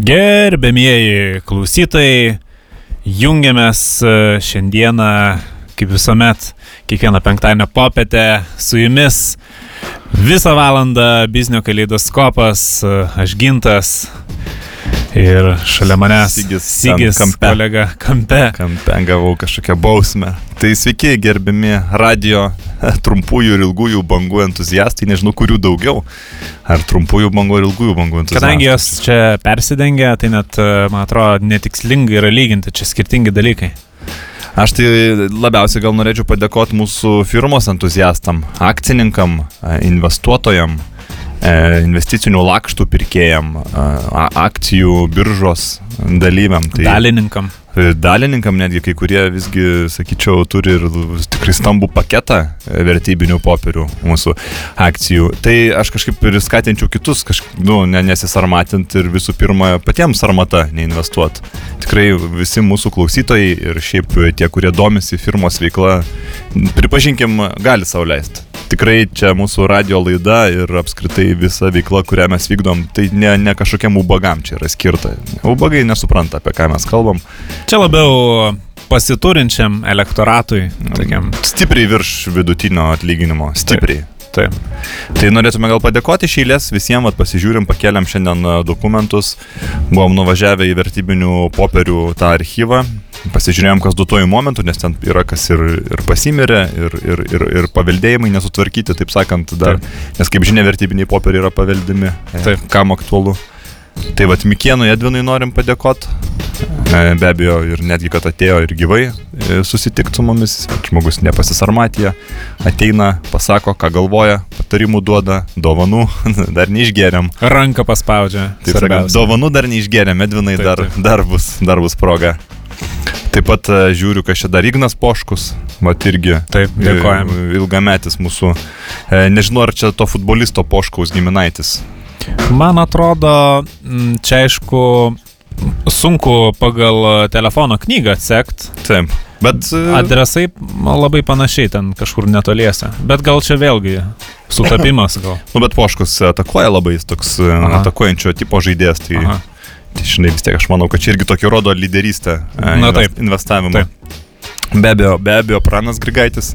Gerbėmieji klausytojai, jungiamės e, šiandieną, kaip visuomet, kiekvieną penktadienio popietę su jumis. Visą valandą biznio kaleidoskopas, e, aš gintas ir šalia manęs Sigis Sigis kampe. kolega kampe. Kampe gavau kažkokią bausmę. Tai sveiki, gerbiami radio trumpųjų ir ilgųjų bangų entuziastai, nežinau, kurių daugiau. Ar trumpųjų bangų ar ilgųjų bangų entuziastai. Kadangi jos čia persidengia, tai net, e, man atrodo, netikslinga yra lyginti, čia skirtingi dalykai. Aš tai labiausiai gal norėčiau padėkoti mūsų firmos entuziastam, akcininkam, e, investuotojam, investicinių lakštų pirkėjam, e, akcijų biržos dalyviam. Tai... Dalininkam. Dalininkam netgi kai kurie visgi, sakyčiau, turi ir tikrai stambų paketą vertybinių popierių mūsų akcijų. Tai aš kažkaip ir skatinčiau kitus, kažkaip, nu, ne, nesisarmatinti ir visų pirma patiems sarmata neinvestuoti. Tikrai visi mūsų klausytojai ir šiaip tie, kurie domisi firmos veikla, pripažinkim, gali sauliaisti. Tikrai čia mūsų radio laida ir apskritai visa veikla, kurią mes vykdom, tai ne, ne kažkokiam ubagam čia yra skirta. Ubagai nesupranta, apie ką mes kalbam. Čia labiau pasiturinčiam elektoratui. Tokiam. Stipriai virš vidutinio atlyginimo. Stipriai. Taip. Tai norėtume gal padėkoti iš eilės visiems, vat, pasižiūrim, pakeliam šiandien e, dokumentus, buvom nuvažiavę į vertybinių popierių tą archyvą, pasižiūrėjom, kas duotojų momentų, nes ten yra kas ir, ir pasimirė, ir, ir, ir, ir paveldėjimai nesutvarkyti, taip sakant, dar, nes kaip žinia, vertybiniai popieriai yra paveldimi, Taip. kam aktualu. Tai vad Mikienui Edvinui norim padėkoti. Be abejo, ir netgi, kad atėjo ir gyvai e, susitikti su mumis, žmogus nepasisarmatė, ateina, pasako, ką galvoja, patarimų duoda, dovanų, dar neišgeriam. Ranką paspaudžia. Taip sakant, dovanų dar neišgeriam, Edvinai, Taip, dar, taip. dar, bus, dar bus proga. Taip pat e, žiūriu, kad čia dar Ignas Poškus, mat irgi. Taip, dėkojam. e, Ilgametis mūsų. e, Nežinau, ar čia to futbolisto Poškaus giminaitis. Man atrodo, m, čia aišku, sunku pagal telefono knygą atsekti. Taip. Bet e, Adresai labai panašiai ten kažkur netoliese. Bet gal čia vėlgi sutapimas gal. Nu, bet Poškus atakuoja labai, jis toks e, Aha. atakuojančio tipo žaidėjas. Tai, Aha. tai, žinai, vis tiek aš manau, kad čia irgi tokį rodo lyderystę e, Na, invest- taip. investavimą. Taip. Be abejo, be abejo, Pranas Grigaitis.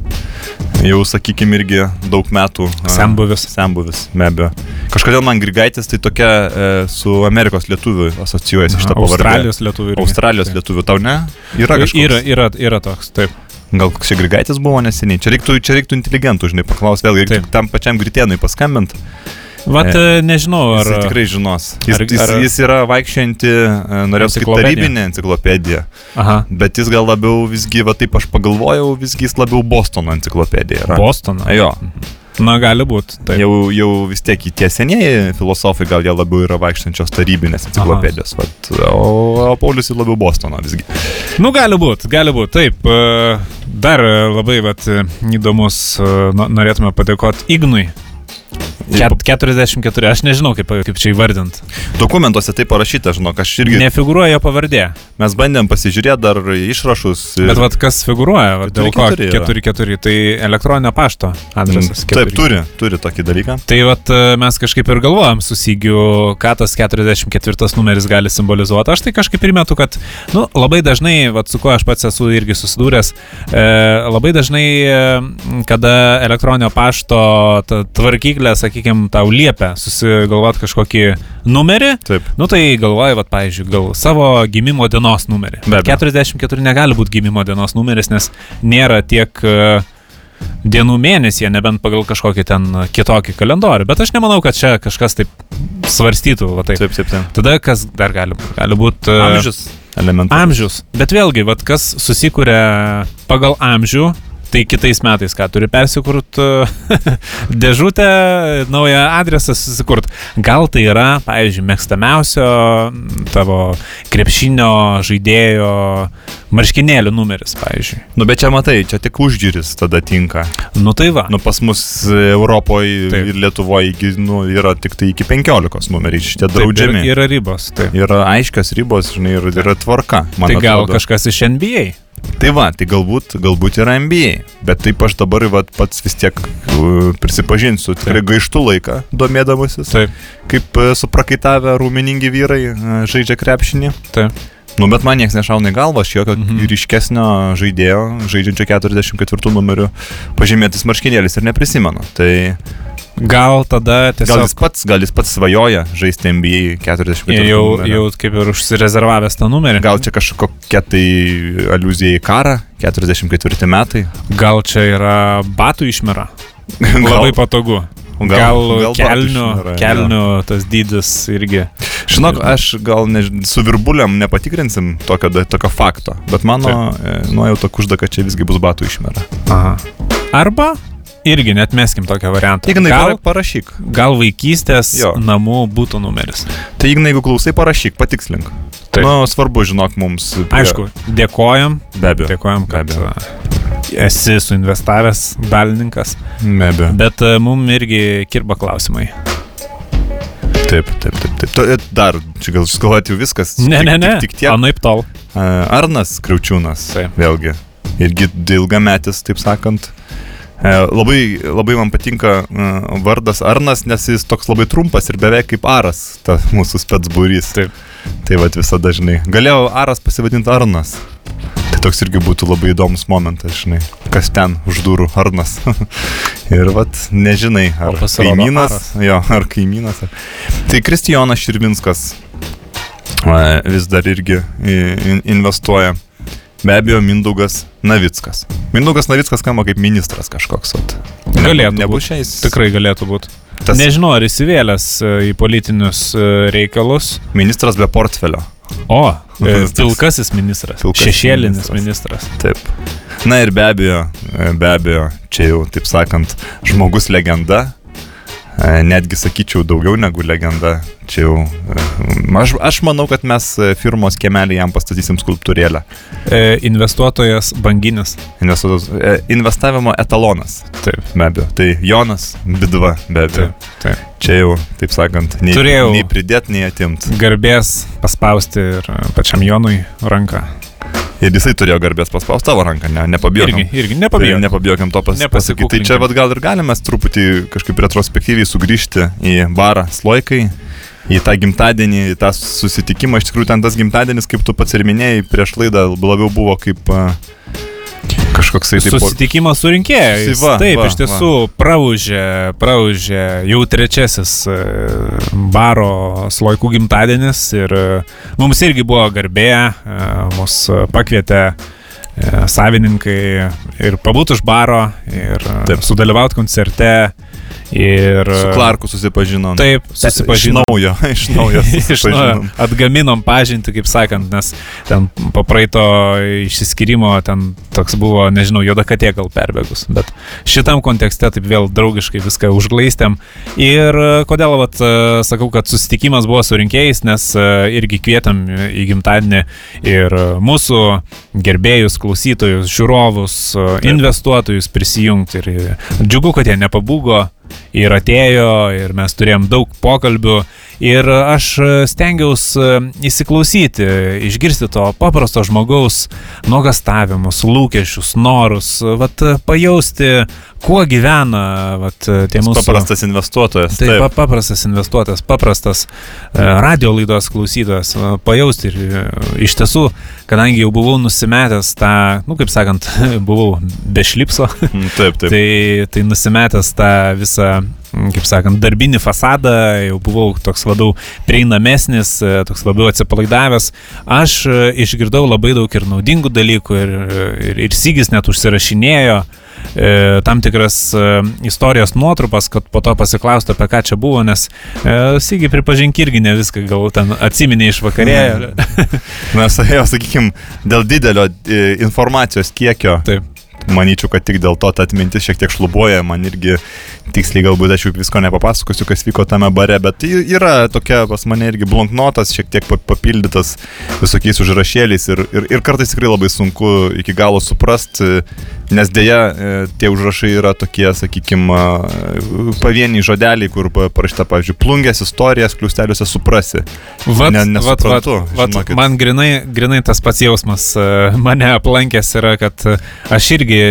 Jau, sakykime, irgi daug metų. Sembuvis. Sembuvis, be abejo. Kažkodėl man Grigaitis tai tokia e, su Amerikos lietuviu asocijuojasi šitą pavardę. Australijos lietuvių. Australijos Taip. lietuvių, tau ne? Yra kažkoks. Yra, yra, yra toks, taip. Gal koks čia Grigaitis buvo neseniai. Čia reiktų, čia reiktų inteligentų, žinai, paklausti vėlgi, tam pačiam Gritėnui paskambinti. Vat E, e, nežinau, Ar jis tikrai žinos. Jis, ar- jis, ar- jis yra vaikščianti, e, norėjau sakyti, tarybinė enciklopedija. Aha. Bet jis gal labiau visgi, va taip aš pagalvojau, visgi jis labiau Bostono enciklopedija yra. Bostoną. Jo, Na, gali būti. Jau, jau vis tiek tie senieji filosofai gal jie labiau yra vaikščiančios tarybinės enciklopedijos. Vat, o, o Paulius ir labiau Bostono visgi. Nu, gali būti, gali būti. Taip. Dar labai vat, įdomus, no- norėtume padėkoti Ignui. Ket, 44, aš nežinau, kaip, kaip čia įvardint. Dokumentuose tai parašyta, žinok, aš irgi. Ne. Nefigūruoja jo pavardė. Mes bandėm pasižiūrėti dar išrašus. ir- Bet vat, kas figūruoja, vat, dėl ko 44 yra. 44, tai elektroninio pašto adresas. Mm, Taip, 4. turi, turi tokį dalyką. Tai vat, e, mes kažkaip ir galvojam su Sygiu, ką tas 44 numeris gali simbolizuoti. Aš tai kažkaip primetu, kad nu, labai dažnai, vat, su kuo aš pats esu irgi susidūręs, e, labai dažnai, e, kada elektroninio pašto tvarkyklė, sakykime, tau liepia susigalvoti kažkokį numerį, Taip. nu tai galvoji, vat, pavyzdžiui, gal savo gimimo dienos numerį. Be abejo. 44 negali būti gimimo dienos numeris, nes nėra tiek e, dienų mėnesyje, nebent pagal kažkokį ten kitokį kalendorių. Bet aš nemanau, kad čia kažkas taip svarstytų. Va, taip. Taip, taip, taip. Tada kas dar gali būti? Gali būti Amžius elementas. Amžius. Bet vėlgi, vat, kas susikuria pagal amžių, tai kitais metais ką turi persikurt dėžutę, naują adresą susikurt. Gal tai yra, pavyzdžiui, mėgstamiausio tavo krepšinio žaidėjo marškinėlių numeris, pavyzdžiui. Nu, bet čia matai, čia tik užgyris tada tinka. Nu tai va. Nu, pas mus Europoje Taip. ir Lietuvoje nu, yra tik tai iki 15 numeriai šitie Taip, draudžiami. Yra, yra ribos. Taip. Yra aiškios ribos, žinai, ir yra tvarka. Tai gal atrodo. kažkas iš NBA? Tai va, tai galbūt, galbūt yra NBA, bet taip aš dabar vat, pats vis tiek uh, prisipažinsiu, tikrai gaištų laiką domėdamasis, Taip, kaip uh, suprakaitavę rūmeningi vyrai uh, žaidžia krepšinį. taip. Nu, bet man niekas nešauna į galvą, aš jokio Mhm. mhm. ryškesnio žaidėjo, žaidžiančio 44 numeriu, pažymėtis marškinėlis ir neprisimenu. Tai Gal tada gal tiesiog jis pats, gal jis pats svajoja žaisti NBA 44 jau, numeriu. jau kaip ir užsirezervavęs tą numerį. Gal čia kažkokia tai aluzija į karą, 44 metai. Gal čia yra batų išmera. Gal- Labai patogu. Gal- Gal, gal gal kelnių, išmera, kelnių tas dydis irgi. Žinok, aš gal než... su virbuliam nepatikrinsim tokio, tokio fakto, bet mano e, nuojauta kužda, kad čia visgi bus batų išmera. Aha. Arba irgi net meskim tokią variantą. Ignai, gal, parašyk. gal vaikystės Jo. namų būtų numeris. Tai Ignai, jeigu klausai, parašyk, patikslink. Taip. Nu, svarbu, žinok, mums. prie- Aišku, dėkojam, Be abejo. dėkojam, kad Be abejo. a, esi suinvestavęs dalininkas, Be abejo. bet mums irgi kirba klausimai. Taip, taip, taip. taip. To, e, dar, čia gal galvojate jau viskas. Ne, tik, ne, ne. Tik, tik tiek. Anaip tol. Arnas Kriaučiūnas. Taip. Vėlgi. Irgi ilgametis, taip sakant. E, Labai, labai man patinka e, vardas Arnas, nes jis toks labai trumpas ir beveik kaip Aras, ta mūsų spetsbūrys. Taip. Tai vad visada dažnai. Galėjau Aras pasivadinti Arnas. Tai toks irgi būtų labai įdomus momentas, žinai. Kas ten už durų Arnas. ir vad nežinai, ar kaimynas. Aras. Jo, ar kaimynas. Ar... Tai Kristijonas Širvinskas e, vis dar irgi investuoja. Be abejo, Mindaugas Navickas. Mindaugas Navickas skamba kaip ministras kažkoks. Vat. Ne- Galėtų Nebus būt. šiais. Tikrai galėtų būti. Tas Nežinau, ar įsivėlęs e, į politinius e, reikalus. ministras be portfelio. O, e, pilkasis ministras. Pilkasis Šešėlinis ministras. ministras. Taip. Na ir be abejo, be abejo, čia jau, taip sakant, žmogus legenda. E, Netgi sakyčiau daugiau negu legenda. Čia jau. e, Aš, aš manau, kad mes e, firmos kiemelį jam pastatysim skulptūrėlę. E, investuotojas banginis. Investuotos- e, Investavimo etalonas. Taip. Be abejo. Tai Jonas Bidva, be abejo. Taip. taip. Čia jau, taip sakant, nei, Turėjau- nei pridėt, nei atimt. Garbės paspausti ir pačiam Jonui ranką. Ir jisai turėjo garbės paspausti tavo ranką, ne, nepabijokim. Irgi, irgi Tai nepabijokim. nepabijokim to pas, pasakyti. Tai čia vat, gal ir galime truputį kažkaip retrospektyviai sugrįžti į barą Sloikai, į tą gimtadienį, į tą susitikimą. Iš tikrųjų, ten tas gimtadienis, kaip tu pats ir minėjai, prieš laidą labiau buvo kaip a, kažkoksai taip. Susitikimas su rinkėjais. Va, Taip, va, iš tiesų, praužė, praužė jau trečiasis e, baro sloikų gimtadienis ir e, mums irgi buvo garbė, e, mus pakvietė e, savininkai ir pabūti už baro ir Taip. sudalyvauti koncerte. Ir Su Clarku susipažinom. Taip, susipažinom. Iš naujo, iš naujo. Iš naujo atgaminom pažinti, kaip sakant, nes ten po praeito išsiskirimo ten toks buvo, nežinau, juoda katė gal perbėgus, bet šitam kontekste taip vėl draugiškai viską užglaistėm. Ir e, kodėl, vat, e, sakau, kad susitikimas buvo su rinkėjais, nes e, irgi kvietėm į gimtadienį ir mūsų gerbėjus, klausytojus, žiūrovus, e, investuotojus prisijungti. Ir džiugu, kad jie nepabūgo ir atėjo, ir mes turėjom daug pokalbių. Ir aš stengiausi įsiklausyti, išgirsti to paprasto žmogaus nuogastavimus, lūkesčius, norus, vat, pajausti, kuo gyvena vat, tie mūsų... Paprastas investuotojas. Tai pa, paprastas investuotojas, paprastas e, radio laidos klausytojas, e, pajausti ir e, iš tiesų, kadangi jau buvau nusimetęs tą, nu kaip sakant, buvau be šlipso, Mm, Taip, taip. tai, tai nusimetęs tą visą, kaip sakant, darbinį fasadą, jau buvau toks labiau prieinamesnis, e, toks labiau atsipalaidavęs. Aš e, išgirdau labai daug ir naudingų dalykų ir, ir, ir Sygis net užsirašinėjo e, tam tikras e, istorijos nuotrupas, kad po to pasiklaustų, apie ką čia buvo, nes e, Sygi pripažink irgi ne viską, gal ten atsiminė iš vakarėjo. Mes, jau, sakykime, dėl didelio e, informacijos kiekio Taip. Manyčiau, kad tik dėl to ta atmintis šiek tiek šlubuoja, man irgi tiksliai galbūt aš jau visko nepapasakosiu, kas vyko tame bare, bet tai yra tokia pas mane irgi blanknotas, šiek tiek pa- papildytas visokiais užrašėliais ir, ir, ir kartais tikrai labai sunku iki galo suprasti Nes dėja, e, tie užrašai yra tokie, sakykime, pavieniai žodeliai, kur pa- parašyta, pavyzdžiui, plungės istorijas, kliusteliuose suprasi. Vat, Ne- vat, vat, vat, man grinai, grinai tas pats jausmas e, mane aplankęs yra, kad e, aš irgi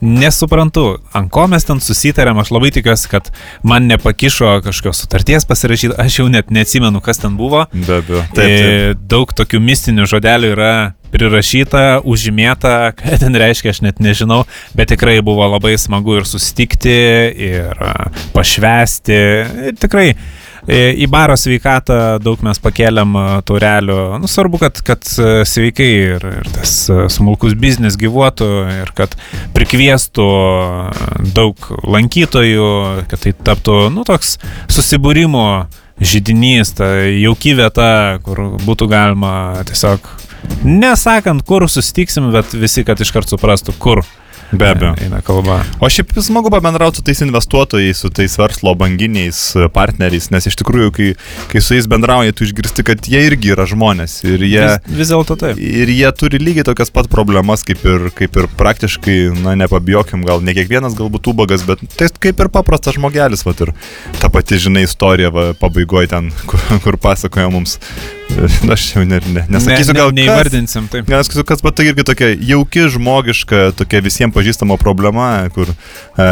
nesuprantu, ant ko mes ten susitarėm, aš labai tikiuosi, kad man nepakišo kažkokios sutarties pasirašyti, aš jau net neatsimenu, kas ten buvo. Be abejo. Taip, taip. Daug tokių mistinių žodelių yra prirašyta, užžymėta, ką ten reiškia, aš net nežinau, bet tikrai buvo labai smagu ir susitikti, ir pašvesti. Ir tikrai e, į baro sveikatą daug mes pakeliam taurelių. Nu, svarbu, kad, kad sveikai ir, ir tas smulkus biznis gyvuotų ir kad prikviestų daug lankytojų, kad tai taptų, nu, toks susibūrimo žydinys, ta jauki vieta, kur būtų galima tiesiog, nesakant, kur susitiksim, bet visi, kad iškart suprastų, kur Be abejo. eina kalba. O šiaip smagu pabendrauti su tais investuotojais, su tais verslo banginiais partneriais, nes iš tikrųjų, kai, kai su jais bendrauji, tu išgirsti, kad jie irgi yra žmonės ir jie, Vis, vis dėlto taip. ir jie turi lygiai tokias pat problemas, kaip ir, kaip ir praktiškai, na, nepabijokim, gal ne kiekvienas galbūt ubagas, bet tai kaip ir paprastas žmogelis, va ir ta pati, žinai, istorija va, pabaigoje ten, kur, kur pasakoja mums, e, aš jau ne, ne, nesakysiu, ne, gal ne, kas- neįvardinsim, taip. Nes kas pat tai irgi tokia jauki, žmogiška, tokia visiems pažįstama problema, kur e, e,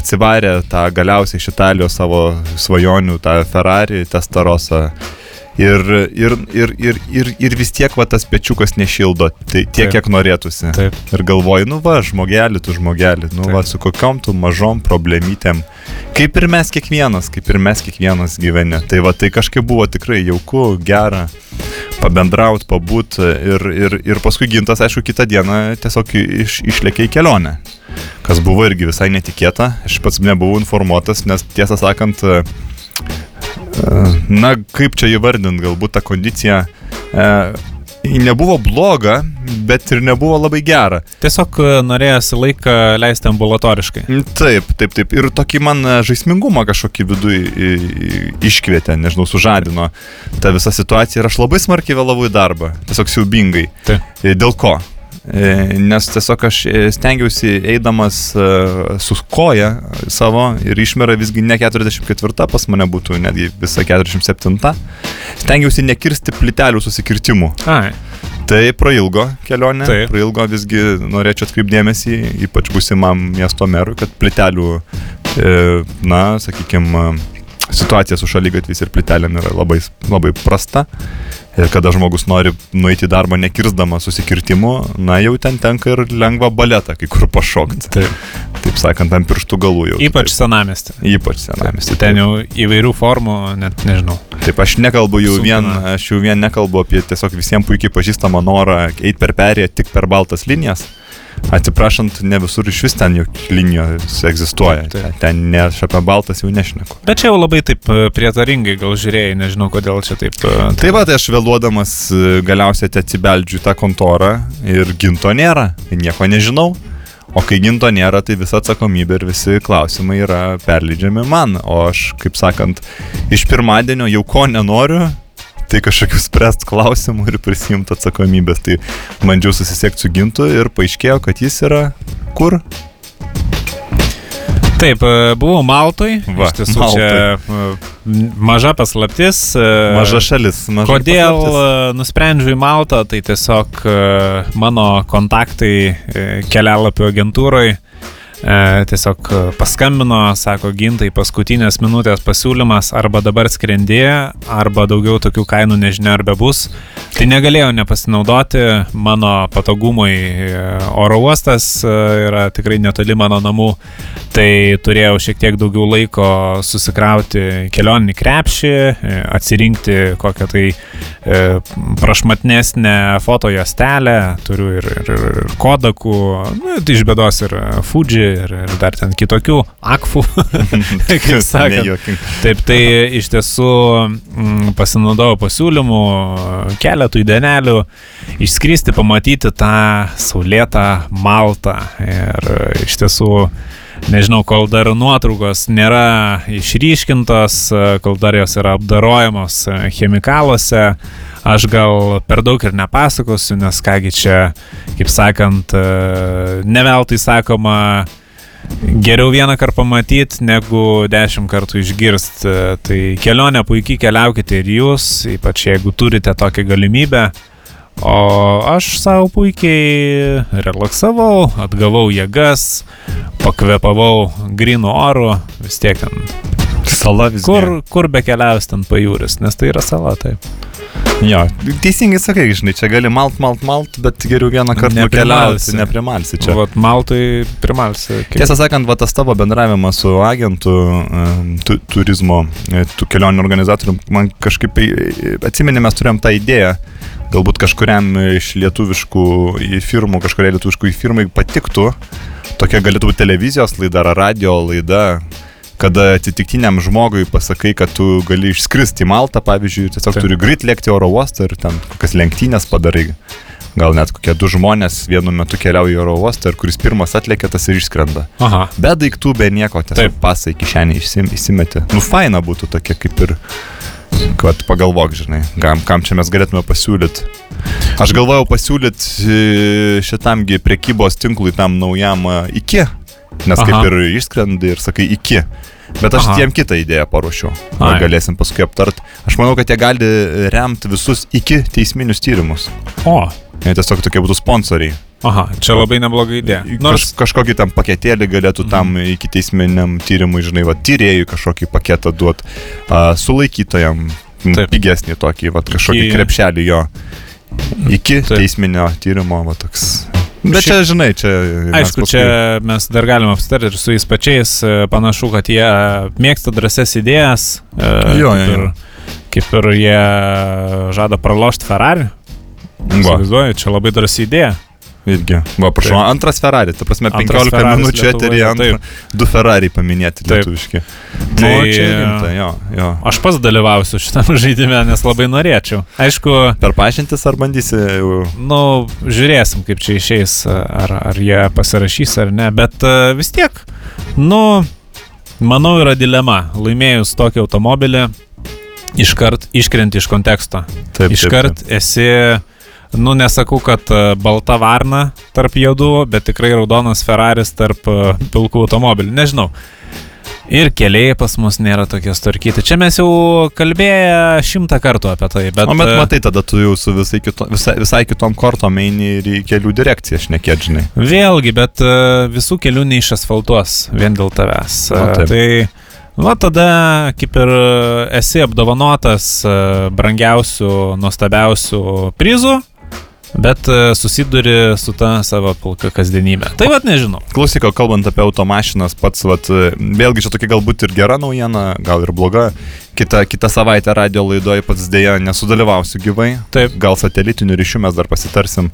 atsivarė tą galiausiai iš Italijos savo svajonių, tą Ferrari, Testarosą. Ir, ir, ir, ir, ir, ir vis tiek va tas pečiukas nešildo, tai tiek, Taip. kiek norėtųsi. Taip. Ir galvoju, nu va, žmogelį, tu žmogelį, nu Taip. va, su kokiom tu mažom problemytėm. Kaip ir mes kiekvienas, kaip ir mes kiekvienas gyvenė. Tai va, tai kažkaip buvo tikrai jauku, gera, pabendraut, pabūt ir, ir, ir paskui gintas, aišku, kitą dieną tiesiog iš, išlėkė į kelionę. Kas buvo irgi visai netikėta, aš pats nebuvau informuotas, nes tiesą sakant, na, kaip čia įvardint, galbūt ta kondicija e, nebuvo bloga, bet ir nebuvo labai gera. Tiesiog e, norėjosi laiką leisti ambulatoriškai. Mm, Taip, taip, taip. Ir tokį man e, žaismingumą kažkokį viduje iškvietė, nežinau, sužadino tą visą situaciją ir aš labai smarkiai vėlavau į darbą. Tiesiog siaubingai. Taip. E, Dėl ko? E, Nes tiesiog aš e, stengiausi eidamas e, su koja savo ir išmera visgi ne 44, pas mane būtų netgi visa 47. Stengiausi nekirsti plytelių susikirtimų. Ai, Tai prailgo kelionė, Taip. prailgo visgi norėčiau atkreipdėmėsi, ypač būsimam miesto merui, kad plitelių, na, sakykime, situacija su šalygatvis ir plitelėm yra labai, labai prasta. Ir kada žmogus nori nueiti į darbą nekirsdama susikirtimų, na jau ten tenka ir lengva baletą, kai kur pašokti. taip. Taip sakant, ant pirštų galų jau. Ypač senamesti. Ypač senamesti. Ten jau įvairių formų, net nežinau. Taip, aš nekalbu jau vien, aš jau vien nekalbu apie tiesiog visiems puikiai pažįstamą norą eiti per perėją tik per baltas linijas. Atsiprašant, ne visur iš vis ten jau linijos egzistuoja. Taip, taip. Ten ne, aš apie baltas jau nešneku. Bet čia jau labai taip e, prietaringai gal žiūrėjai, nežinau kodėl čia taip. e, Tai va, tai aš vėluodamas e, galiausiai atsibeldžiu tą kontorą ir ginto nėra, nieko nežinau. O kai ginto nėra, tai visa atsakomybė ir visi klausimai yra perleidžiami man. O aš, kaip sakant, iš pirmadienio jau ko nenoriu, tai kažkokius spręst klausimų ir prisimti atsakomybės. Tai bandžiau susisiekti su gintu ir paaiškėjo, kad jis yra kur? Taip, e, buvau Maltoj. Va, Iš tiesų čia e, m, maža paslaptis. e, Maža šalis. Maža Kodėl paslaptis. e, nusprendžiau į Maltą, tai tiesiog mano kontaktai kelialapio agentūrai e, tiesiog e, paskambino, sako, gintai paskutinės minutės pasiūlymas arba dabar skrendi, arba daugiau tokių kainų nežinia ar be bus. Tai negalėjau nepasinaudoti, mano patogumui e, oro uostas e, yra tikrai netoli mano namų, tai turėjau šiek tiek daugiau laiko susikrauti kelioninį krepšį, atsirinkti kokią tai prašmatnesnę foto juostelę, turiu ir, ir, ir kodakų, nu, tai iš bėdos ir Fuji, ir, ir dar ten kitokių akfų, kaip. Nejuoking. Taip, tai iš tiesų mm, pasinaudojau pasiūlymų, keletų įdenelių, išskristi, pamatyti tą saulėtą Maltą. Ir iš tiesų nežinau, kol dar nuotraukos nėra išryškintos, e, kol dar jos yra apdarojamos e, chemikaluose, aš gal per daug ir nepasakosiu, nes kągi čia, kaip sakant, e, neveltui sakoma, Geriau vieną kartą pamatyti, negu dešimt kartų išgirsti. Tai kelionė puikiai keliaukite ir jūs, ypač jeigu turite tokią galimybę. O aš savo puikiai relaksavau, atgavau jėgas, pakvepavau grino oru, vis tiek ten. Sala vis. Kur, kur be keliaus ten pajūris, nes tai yra sala, taip. Jo, teisingai sakai, žinai, čia gali malt, malt, malt, bet geriau vieną kartą nukeliauti, neprimalsi čia. Vat Maltai primalsi. kaip- Tiesą sakant, va, tas tavo bendravimas su agentu tu, turizmo, e, tų kelionių organizatorium, man kažkaip e, atsimenė, mes turėjom tą idėją, galbūt kažkuriam iš lietuviškų firmų, kažkuriai lietuviškų firmai patiktų, tokia galėtų būti televizijos laida ar radio laida, kada atsitiktiniam žmogui pasakai, kad tu gali išskristi į Maltą, pavyzdžiui, tiesiog Taip. turi greit lėkti oro uostą ir ten kokias lenktynės padarai. Gal net kokie du žmonės vienu metu keliauja į oro uostą ir kuris pirmas atlėkia, tas ir išskrenda. Aha. Be daiktų, be nieko, tiesiog Taip. pasai kišenį išsim, įsimeti. Nu, faina būtų tokia kaip ir, kad pagalvok, žinai, kam, kam čia mes galėtume pasiūlyti. Aš galvojau pasiūlyti šitamgi prekybos tinklui tam naujam e, iki, nes kaip Aha. ir išskrendi ir sakai iki. Bet aš Aha. tiem kitą idėją paruošiau. Ai. Galėsim paskui aptart. Aš manau, kad jie gali remti visus iki teisminius tyrimus. O, Jie tiesiog tokie būtų sponsoriai. aha, čia labai nebloga idėja. Nors Kaž, kažkokį tam paketėlį galėtų tam iki teisminiam tyrimui, žinai, va, tyrėjui kažkokį paketą duot, uh, sulaikytojam Taip. pigesnį tokį, va, kažkokį Iki- krepšelį jo. Iki Taip. teisminio tyrimo, va, toks. Bet čia, žinai, čia... aišku, paskui- čia mes dar galime aptarti ir su jais pačiais. e, Panašu, kad jie mėgsta drąses idėjas. e, Jo, kaip ir-. Kaip ir jie žada pralošti Ferrari. Va, Įsivaizduoju, čia labai drąsi idėja. Irgi. Va, prašau, Taip. antras Ferrari, ta prasme, Antras 15 Ferraris minučių eterį ant taip. du Ferrari paminėti Taip. lietuviški. Tai, Nu, čia rimta, jo, jo. Aš pats dalyvausiu šitame žaidime, nes labai norėčiau. Aišku, Per pažintis ar bandysi jau... nu, žiūrėsim, kaip čia išeis, ar, ar jie pasirašys ar ne, bet e, vis tiek, nu, manau, yra dilema. Laimėjus tokį automobilį, iškart iškrenti iš konteksto. Taip, Iškart esi, nu, nesakau, kad e, balta varna tarp juodų, bet tikrai raudonas Ferraris tarp e, pilkų automobilių. Nežinau. Ir keliai pas mus nėra tokie starkyti. Čia mes jau kalbėję šimtą kartų apie tai, bet... O bet e, matai, tada tu jau su visai, kito, visai, visai kitom kortom eini ir į kelių direkciją šnekėt, žinai. Vėlgi, bet visų kelių neišasfaltuos vien dėl tavęs. O, taip. tai, va tada, kaip ir esi apdovanotas brangiausių, nuostabiausių prizų, bet e, susiduri su ta savo pilka kasdienybė. Tai vad nežinau. Klausyk, kalbant apie automašinas, pats, vat, vėlgi čia tokia galbūt ir gera naujiena, gal ir bloga. Kita, kitą savaitę radio laidoje pats dėja nesudalyvausiu gyvai. Taip. Gal satelitiniu ryšiu mes dar pasitarsim.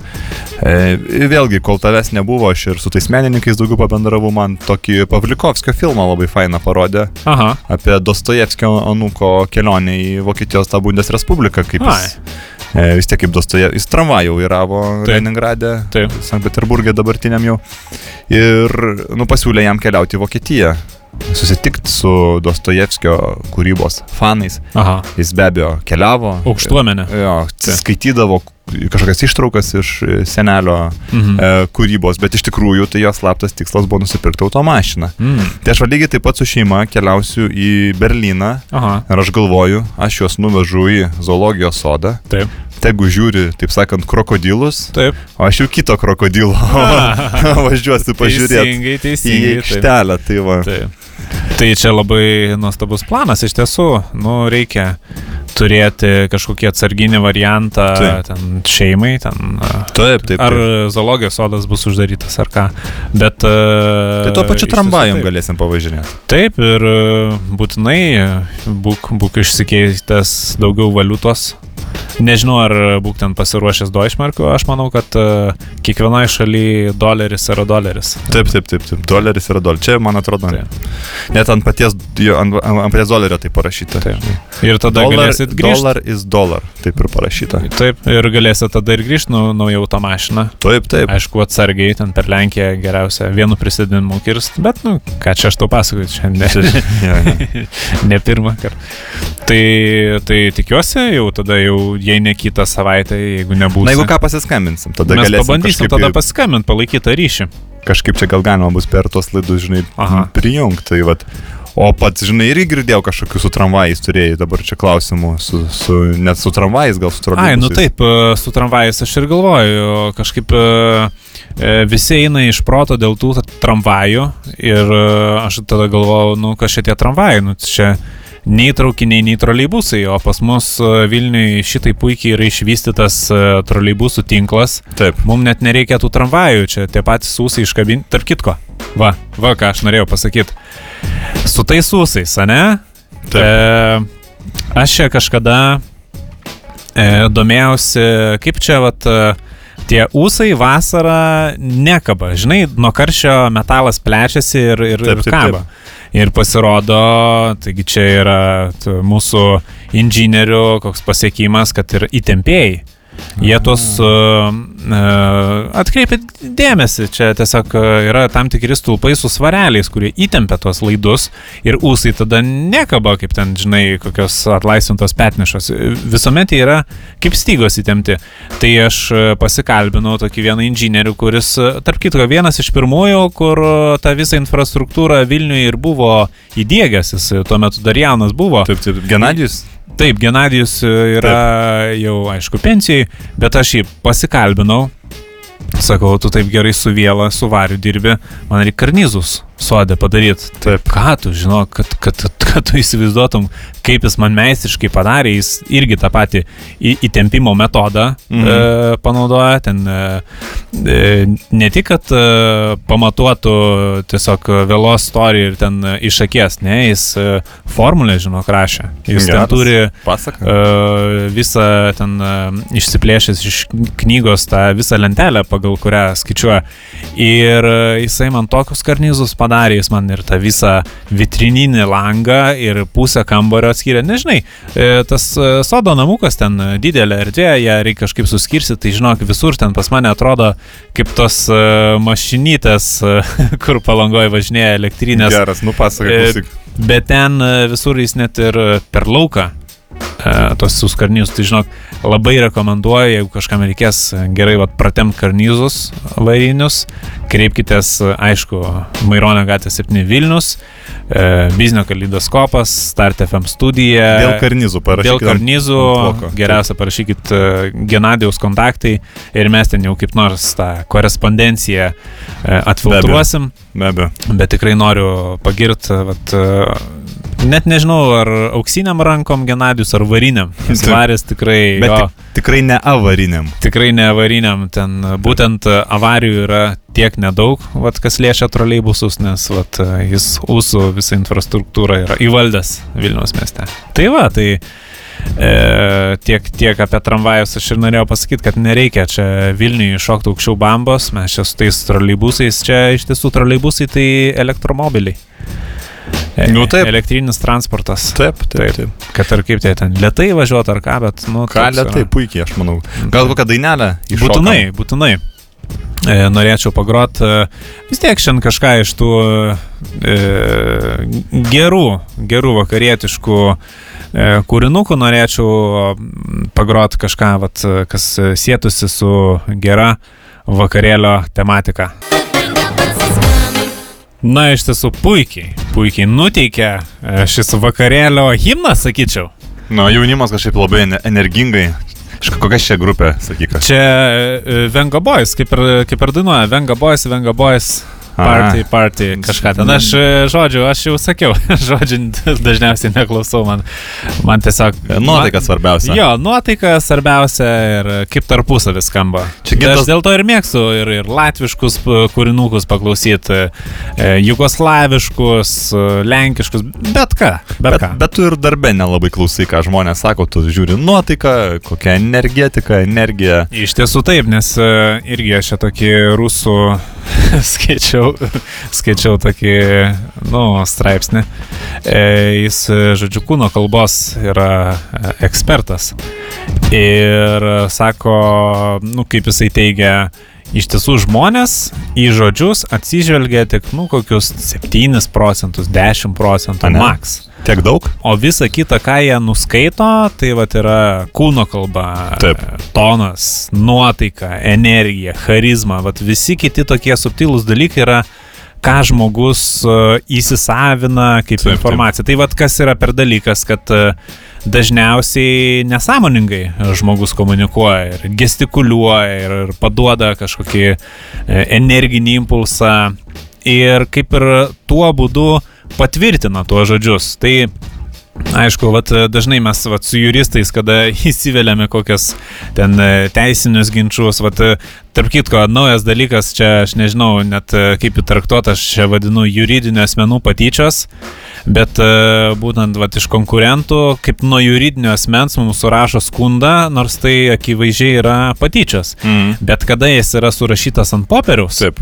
E, vėlgi, kol tavęs nebuvo, aš ir su tais menininkais daugiau pabendravau, man tokį Pavlikovskio filmą labai fainą parodė Aha. apie Dostojevskio anūko kelionę į Vokietijos tą Bundesrespubliką, kaip jis, e, vis tiek kaip Dostojevskis, jis tramvajų vairavo Taip. Sankt Peterburgė dabartiniam jau. Ir, nu, pasiūlė jam keliauti į Vokietiją. Susitikti su Dostojevskio kūrybos fanais. Aha. Jis be abejo keliavo. Aukštuomenė. Jo, skaitydavo kažkokias ištraukas iš senelio Mhm. e, kūrybos, bet iš tikrųjų tai jos slaptas tikslas buvo nusipirkti automašiną. Mm. Tai aš lygiai taip pat su šeima keliausiu į Berliną Aha. ir aš galvoju, aš juos nuvežu į zoologijos sodą, Taip. tegu žiūri, taip sakant, krokodilus, Taip. o aš jau kito krokodilo važiuosiu pažiūrėti Teisingai, į teisingai. taip. aikštelę. Tai va. Taip. Tai čia labai nuostabus planas iš tiesų. Nu, reikia turėti kažkokį atsarginį variantą Taip. ten šeimai, ten. a, Taip, taip. Ar taip. zoologijos sodas bus uždarytas ar ką. Bet. Tai tuo pačiu taip. galėsim pavažinėti. Taip, ir būtinai būk, būk išsikeitęs daugiau valiutos. Nežinau, ar būk ten pasiruošęs Deutschmarku, aš manau, kad uh, kiekvienoje šalyje doleris yra doleris. Taip, taip, taip, taip. Doleris yra doleris. Čia, man atrodo, Taip. net ant paties, ant, ant paties dolerio tai parašyta. Taip. Ir tada Dollar, galėsit grįžti. dollar is dollar. Taip ir parašyta. Taip, ir galėsit tada ir grįžti nu, naują automašiną. Taip, taip. Aišku, atsargiai ten per Lenkiją geriausia vienu prisidinimu kirst, bet, nu, ką čia aš tau pasakoju, šiandien Ja, ja. ne pirmą kartą. Tai, tai tikiuosi, jau tada jau, jei ne kitą savaitę, jeigu nebūtų. Na, jeigu ką pasiskambinsim, tada Mes galėsim pabandysim tada pasiskambinti, palaikyti tą ryšį. kažkaip čia gal galima bus per tos laidus, žinai, Aha. prijungti. Tai vat. O pats, žinai, irgi girdėjau kažkokių su tramvajais turėjai dabar čia klausimų, su, su, net su tramvajais, gal su troleibusais. Ai, nu taip, e, su tramvajais aš ir galvoju, kažkaip e, e, visi eina iš proto dėl tų tramvajų ir aš tada galvoju, nu, kas šitie tramvajai, nu, čia nei traukiniai, nei troleibusai, o pas mus e, Vilniui šitai puikiai yra išvystytas e, troleibusų tinklas, Taip. mums net nereikia tų tramvajų, čia tie patys ūsai iškabinti, tarp kitko. Va, va, ką aš norėjau pasakyti. Su tais ūsais, ane? Taip. E, aš čia kažkada e, domėjausi, kaip čia vat, e, tie ūsai vasarą nekaba. Žinai, nuo karščio metalas plečiasi ir, ir, Taip, ir taip, kaba. Ir pasirodo, taigi čia yra mūsų inžinierių koks pasiekimas, kad ir įtempėjai. Jie tuos uh, uh, atkreipia dėmesį, čia tiesiog uh, yra tam tikri stulpai su svareliais, kurie įtempia tuos laidus ir ūsai tada nekaba, kaip ten, žinai, kokios atlaisvintos petnešos. Visuomet jie yra kaip stygos įtempti. Tai aš pasikalbinau tokį vieną inžinierių, kuris, tarp kitko, vienas iš pirmųjų, kur tą visą infrastruktūrą Vilniuje ir buvo įdėgęs, jis tuo metu dar jaunas buvo. Taip, taip. Genadijus? Taip, Genadijus e, yra Taip. jau, aišku, pensijai, bet aš jį pasikalbinau. Sakau, tu taip gerai su vėla, su variu dirbi, man reikia karnizus sodė padaryti. Taip. Ką tu žinok, kad, kad, kad tu įsivaizduotum, kaip jis man meistriškai padarė, jis irgi tą patį į- įtempimo metodą Mhm. e, panaudoja, ten e, e, ne tik, kad e, pamatuotų tiesiog vėlos storį ir ten e, iš akies, ne, jis e, formulę, žinok, rašė. Jis ten Geras. turi Pasaka. Uh, visą ten uh, išsiplėšęs iš knygos tą visą lentelę, pagal kurią skaičiuoja. Ir uh, jisai man tokius karnizus padarė, jis man ir tą visą vitrininį langą ir pusę kambario atskyrė. Nežinai, e, tas e, sodo namukas ten didelė erdvė, ją reikia kažkaip suskirsti, tai žinok, visur ten pas mane atrodo kaip tos e, mašinytės, kur palangoje važinėja elektrinės. Geras, nu pasakai, E, klausyk. Bet ten visur jis net ir per lauką tos suskarnius. Tai žinok, labai rekomenduoju, jeigu kažkam reikės gerai vat, pratemti karnizus varinius, kreipkitės, aišku, Maironio gatvė 7 Vilnius, e, Biznio kalydoskopas, Start FM studija. Dėl karnizų parašykit. Dėl karnizų geriausia parašykit e, Genadijaus kontaktai ir mes ten jau kaip nors tą korespondenciją e, atfiltruosim. Be abejo. Bet tikrai noriu pagirti, vat, e, net nežinau, ar auksiniam rankom Genadijus, ar variniam. Varės tikrai, Bet jo, tik, tikrai ne avariniam. tikrai ne variniam, ten būtent avarijų yra tiek nedaug, vat, kas liečia troleibusus, nes vat, jis mūsų visą infrastruktūrą yra įvaldęs Vilniaus mieste. Tai va, tai E, tiek, tiek apie tramvajus aš ir norėjau pasakyti, kad nereikia čia Vilniui šokti aukščiau bambos, mes čia su tais troleibusais, čia iš tiesų troleibusai tai elektromobiliai. E, Nu, taip. Elektrinis transportas. Taip, taip, Taip. Kad ar kaip tai ten lietai važiuoti ar ką, bet, nu, Ką yra. lietai, puikiai, aš manau. Gal kokią dainelę iššokam? Būtinai, būtinai. E, norėčiau pagrot e, vis tiek šiandien kažką iš tų e, gerų, gerų vakarietiškų e, kūrinukų norėčiau pagrot kažką, vat, kas sėtusi su gera vakarėlio tematika. Na, iš tiesų puikiai, puikiai nuteikia e, šis vakarėlio himnas, sakyčiau. Nu, jaunimas kažkaip labai ene- energingai. Kokia čia grupė, sakyk. Čia e, Venga Boys, kaip ir, kaip ir dainuoja, Venga Boys, Venga Boys, Party, party, kažką ten. Aš, e, žodžiu, aš jau sakiau, žodžiu, dažniausiai neklausau, man, man tiesiog... Nuotaika svarbiausia. Jo, nuotaika svarbiausia ir kaip tarpusavį skamba. Čia kitas- Aš dėl to ir mėgstu ir, ir latviškus kūrinukus paklausyti, e, jugoslaviškus, e, lenkiškus, bet ką. Bet, Bet, ką. bet tu ir darbe nelabai klausai, ką žmonės sako, tu žiūri nuotaiką, kokią energetiką, energiją. Iš tiesų taip, nes e, irgi aš čia tokį rusų skaičiau, skaičiau tokį, nu, straipsnį. E, Jis, žodžiu, kūno kalbos yra e, ekspertas. Ir sako, nu, kaip jisai teigia, iš tiesų žmonės į žodžius atsižvelgia tik, nu, kokius 7 procentus, 10 procentų maks. Tiek daug? O visa kita, ką jie nuskaito, tai va yra kūno kalba, Taip. tonas, nuotaika, energija, charizma, va visi kiti tokie subtilūs dalykai yra ką žmogus e, įsisavina kaip Taip, taip. informacija. Tai vad kas yra per dalykas, kad e, dažniausiai nesąmoningai žmogus komunikuoja ir gestikuliuoja ir, ir paduoda kažkokį e, energinį impulsą ir kaip ir tuo būdu patvirtina tuos žodžius. Tai Aišku, vat, dažnai mes vat, su juristais, kada įsiveliame kokias ten e, teisinius ginčius, vat, e, tarp kitko, naujas dalykas, čia aš nežinau net kaip įtraktuot, aš čia vadinu juridinių asmenų patyčios, bet e, būtent vat, iš konkurentų, kaip nuo juridinio asmens mums surašo skundą, nors tai akivaizdžiai yra patyčios. Mm. Bet kada jis yra surašytas ant popieriaus, Taip.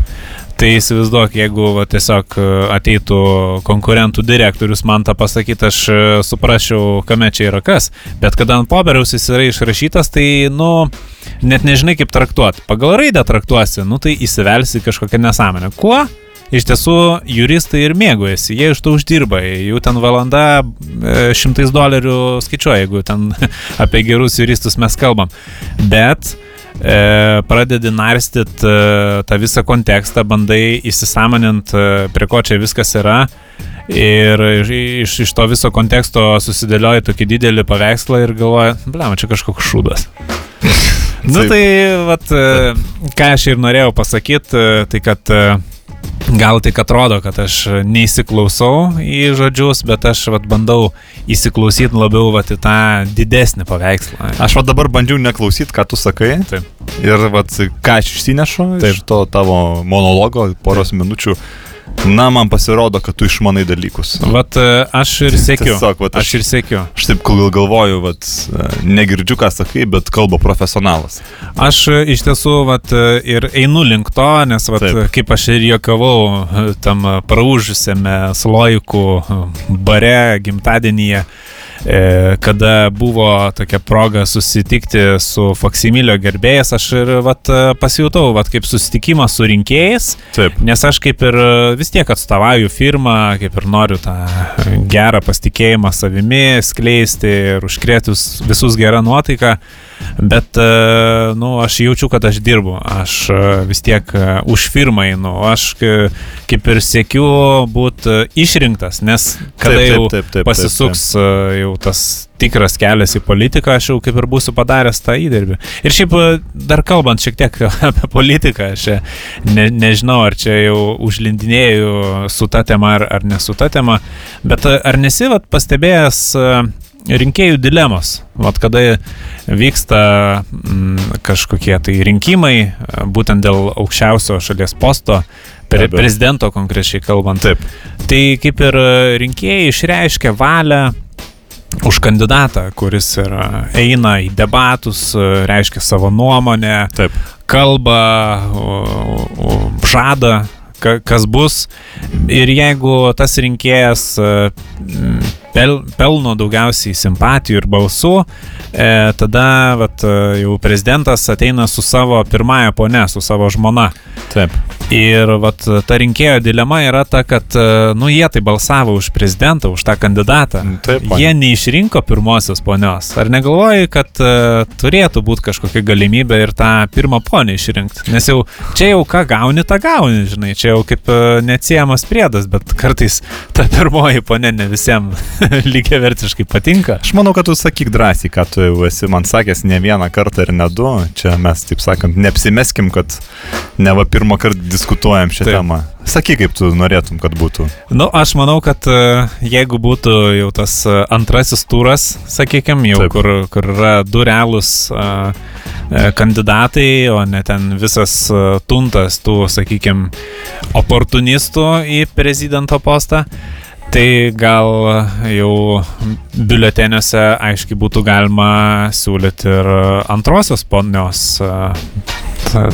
Tai įsivaizduok, jeigu va, tiesiog e, ateitų konkurentų direktorius man tą pasakyti, aš e, suprasčiau, kame čia yra kas. Bet kada ant popieriaus jis yra išrašytas, tai, nu, net nežinai kaip traktuoti. Pagal raidę traktuosi, nu, tai įsivelsi kažkokią nesąmonę. Kuo? Iš tiesų, juristai ir mėgojasi, jie iš to uždirba, jų ten valanda e, šimtais dolerių skaičiuoja, jeigu ten apie gerus juristus mes kalbam. Bet e, pradedi narstyt e, tą visą kontekstą, bandai įsisamonint, e, prie ko čia viskas yra. Ir iš, iš to viso konteksto susidėlioji tokį didelį paveikslą ir galvoji, blem, čia kažkoks šūdas. Nu Taip. tai, vat, e, ką aš ir norėjau pasakyti, tai kad e, gal tik atrodo, kad aš neįsiklausau į žodžius, bet aš vat, bandau įsiklausyti labiau vat, į tą didesnį paveikslą. Aš va dabar bandžiau neklausyti, ką tu sakai. Taip. Ir vat, ką aš išsinešu Taip. iš to tavo monologo, poros minučių. Na, man pasirodo, kad tu išmanai dalykus. Vat e, aš ir sėkiu. Tiesiog, vat aš aš- ir sėkiu. Aš taip gal galvoju, vat, negirdžiu, ką sakai, bet kalba profesionalas. Aš e, iš tiesų vat, e, ir einu link to, nes vat, Taip. kaip aš ir juokavau e, tam e, praūžusiame slojikų e, bare gimtadienyje, e, kada buvo tokia proga susitikti su Faksimilio gerbėjais, aš ir vat, e, pasijutau vat, kaip susitikimą su rinkėjais, Taip. Nes aš kaip ir e, vis tiek atstovauju firmą, kaip ir noriu tą gerą pasitikėjimą savimi skleisti ir užkrėtus visus gerą nuotaiką, bet, e, nu, aš jaučiu, kad aš dirbu, aš e, vis tiek e, už firmą einu, aš e, kaip ir siekiu būti išrinktas, nes kada Taip, taip, jau taip, taip, taip, pasisuks e, jau tas tikras kelias į politiką, aš jau kaip ir būsiu padaręs tą įdirbį. Ir šiaip e, dar kalbant šiek tiek apie politiką, aš ne, nežinau, ar čia jau užlindinėjau su ta tema ar, ar ne su ta tema, bet e, ar nesi vat, pastebėjęs e, rinkėjų dilemos, vat, kada vyksta mm, kažkokie tai rinkimai, būtent dėl aukščiausio šalies posto, pre, prezidento konkrečiai kalbant. Taip. Tai kaip ir rinkėjai išreiškia valią už kandidatą, kuris yra, eina į debatus, reiškia savo nuomonę, Taip. kalba, žada, ka- kas bus. Ir jeigu tas rinkėjas pel, pelno daugiausiai simpatijų ir balsų, e, tada vat, e, jau prezidentas ateina su savo pirmąją ponę, su savo žmona. Taip. Ir vat, ta rinkėjo dilema yra ta, kad, e, nu, jie tai balsavo už prezidentą, už tą kandidatą. Taip, Jie neišrinko pirmosios ponios. Ar negalvoji, kad uh, turėtų būti kažkokia galimybė ir tą pirmą ponę išrinkti? Nes jau čia jau ką gauni, tą gauni, žinai, čia jau kaip uh, neatsiejamas priedas, bet kartais ta pirmoji ponė ne visiems lygiai vertiškai patinka. Aš manau, kad tu sakyk drąsiai, ką tu jau esi man sakęs ne vieną kartą ir ne du. Čia mes, taip sakant, neapsimeskim, kad ne va pirmą kartą diskutuojam šią Taip. temą. Sakyk, kaip tu norėtum, kad būtų. Nu, aš manau, kad e, jeigu būtų jau tas e, antrasis turas, sakykime, jau Taip. kur, kur yra du realūs e, kandidatai, o ne ten visas tuntas tų, sakykime, oportunistų į prezidento postą, tai gal jau biuleteniuose aiškiai būtų galima siūlyti ir antrosios ponios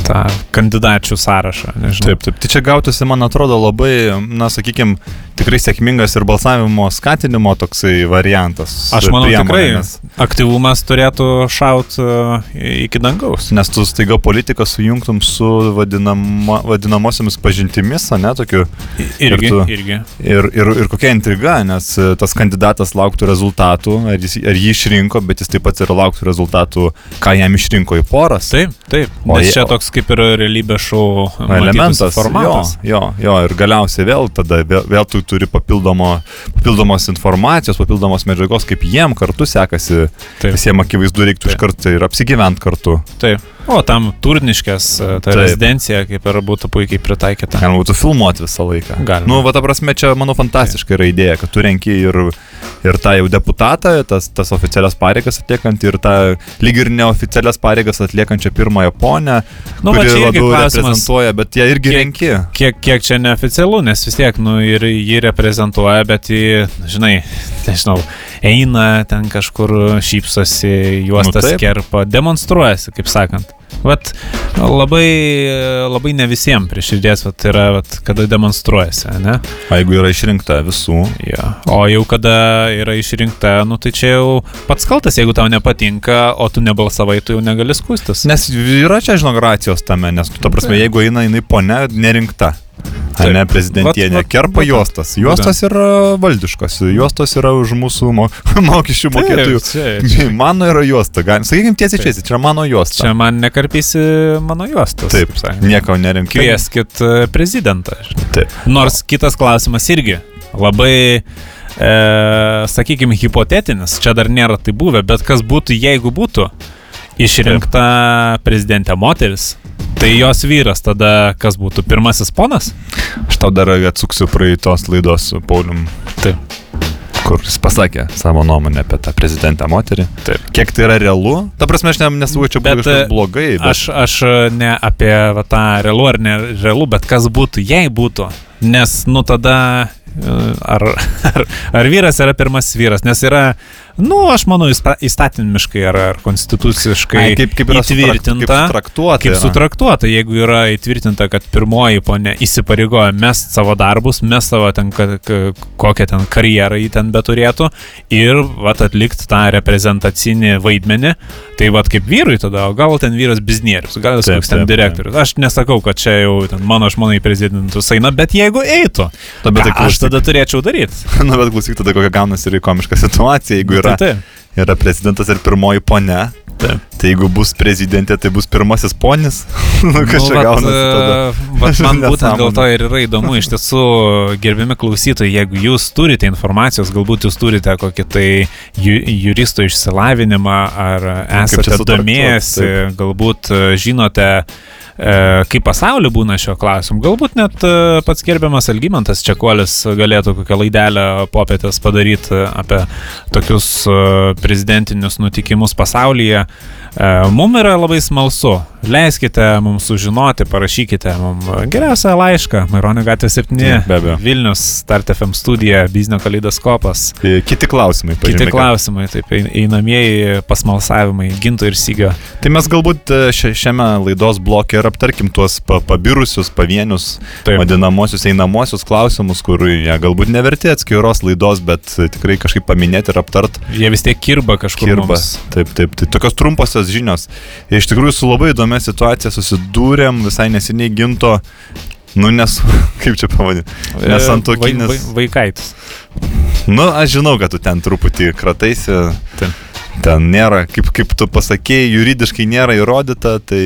tą, kandidačių sąrašą. Nežinau. Taip, taip. Tai čia gautųsi, man atrodo, labai, na, sakykime, tikrai sėkmingas ir balsavimo skatinimo toksai variantas. Aš manau, priemonė, tikrai aktyvumas turėtų šaut uh, iki dangaus. nes tu staiga politiką sujungtum su vadinama, vadinamosiomis pažintimis, o ne tokiu. Irgi, Ir tu- irgi. Ir, ir, ir kokia intriga, nes e, tas kandidatas lauktų rezultatų, ar, jis, ar jį išrinko, bet jis taip pat ir lauktų rezultatų, ką jam išrinko į poras. Taip, taip. O Nes jie- čia toks kaip ir realybės šou elementas. formatas. Jo, jo, jo, ir galiausiai vėl tada vėl, vėl tu turi papildomo, papildomos informacijos, papildomos medžiagos, kaip jiem kartu sekasi. Taip. Visiems akivaizdu reiktų iš Taip. karto ir apsigyventi kartu. Taip. O tam turniškės, uh, ta Taip. rezidencija kaip ir būtų puikiai pritaikyta. Galima būtų filmuoti visą laiką. Galima. Nu, va, ta prasme, čia, manau, fantastiška yra idėja, kad tu renki ir, ir tą jau deputatą, tas, tas oficialias pareigas atliekant, ir tą lyg ir neoficialias pareigas atliekančią pirmąją ponę, Nu, kuri labiau klausimas, reprezentuoja, bet ją irgi kiek- renki. Kiek, kiek čia neoficialu, nes vis tiek, nu, ir jį reprezentuoja, bet jį, žinai, nežinau, eina ten kažkur šypsosi, juostas nu, taip. kerpa, demonstruojasi, kaip sakant. Vat labai, labai ne visiems prie širdies vat, yra, vat, kada demonstruojasi, ne? O jeigu yra išrinkta visų, Ja. O jau kada yra išrinkta, nu tai čia jau pats kaltas, jeigu tau nepatinka, o tu nebalsavai, tu jau negali skūstis. Nes yra čia, žinok, racijos tame, nes, tu, ta prasme, jeigu eina jinai ponia nerinkta. Taip. ne prezidentienė. Kerpa juostas. Juostas yra valdiškos. Juostos yra už mūsų mo mokesčių mokėtojų. čia, Mano yra juosta. Galim, sakykime tiesiai Taip. čia, čia mano juosta. čia man nekarpysi mano juostos. Taip, nieko nerinkai. Kvieskit e, prezidentą. Taip. Nors kitas klausimas irgi labai, e, sakykime, hipotetinis, čia dar nėra tai buvę, bet kas būtų, jeigu būtų išrinkta prezidentė moteris, tai jos vyras tada kas būtų pirmasis ponas? Aš tau dar atsuksiu praeitos laidos su Paulium, Taip. kur jis pasakė savo nuomonę apie tą prezidentę moterį. Taip. Kiek tai yra realu? Ta prasme, aš ne- nesu čia Bet, buvo kažkas e, blogai, bet Aš, aš ne apie va, tą realu ar nerealu, bet kas būtų, jei būtų. Nes, nu tada, e, ar, ar, ar vyras yra pirmasis vyras, nes yra, nu, aš manau, įsta- įstatymiškai ar, ar konstituciškai Ai, kaip, kaip įtvirtinta. Kaip. Kaip sutraktuota, jeigu yra įtvirtinta, kad pirmoji ponė įsipareigoja mest savo darbus, mest savo ten, kokią ten karjerą jį ten beturėtų ir vat, atlikti tą reprezentacinį vaidmenį, tai vat kaip vyrui tada, o gal ten vyras biznierius, gal jis koks ten direktorius. Aš nesakau, kad čia jau ten mano žmona į prezidentus eina, bet jeigu eitų, Na, bet tai aš tada turėčiau daryti. Na, bet klausyk, tada kokia gaunasi ir komiška situacija, jeigu yra, Tai, taip. yra prezidentas ir pirmoji ponia. Taip. Tai jeigu bus prezidentė, tai bus pirmasis ponis. nu, kas čia vat, gaunasi e, man būtent dėl to ir yra įdomu, iš tiesų, gerbiami klausytojai, jeigu jūs turite informacijos, galbūt jūs turite kokį tai ju, juristo išsilavinimą, ar čia esate domėjęsi, galbūt e, žinote, e, kaip pasaulyje būna šio klausimu. Galbūt net e, pats gerbiamas Algymantas Čekuolis galėtų kokią laidelę popietės padaryti apie tokius e, prezidentinius nutikimus pasaulyje. Mums yra labai smalsu. Leiskite mums sužinoti, parašykite mums geriausią laišką. Maironio gatvė 7, Be abejo. Vilnius, Start FM studija, Biznio kaleidoskopas. E, Kiti klausimai. Kiti pažymėk. klausimai, taip, ein- einamieji pasmalsavimai, ginto ir sygio. Tai mes galbūt e, šia- šiame laidos blokė ir aptarkim tuos pa, pabirusius, pavienius, Taip. vadinamosius einamosius klausimus, kur jie galbūt neverti atskiros laidos, bet tikrai kažkaip paminėti ir aptart Jie vis tiek kirba kažkur. kirba. mums. Taip, taip. Tai tokios trumposios žinios. Iš tikrųjų su labai įdomia situacija susidūrėm visai neseniai ginto. Nu, nes, kaip čia pavadinti? E, Nesantuokinis. vai- vai- Vaikaitis. Nu, aš žinau, kad tu ten truputį krataisi. Taip. ten nėra, kaip, kaip tu pasakėjai, juridiškai nėra įrodyta, tai...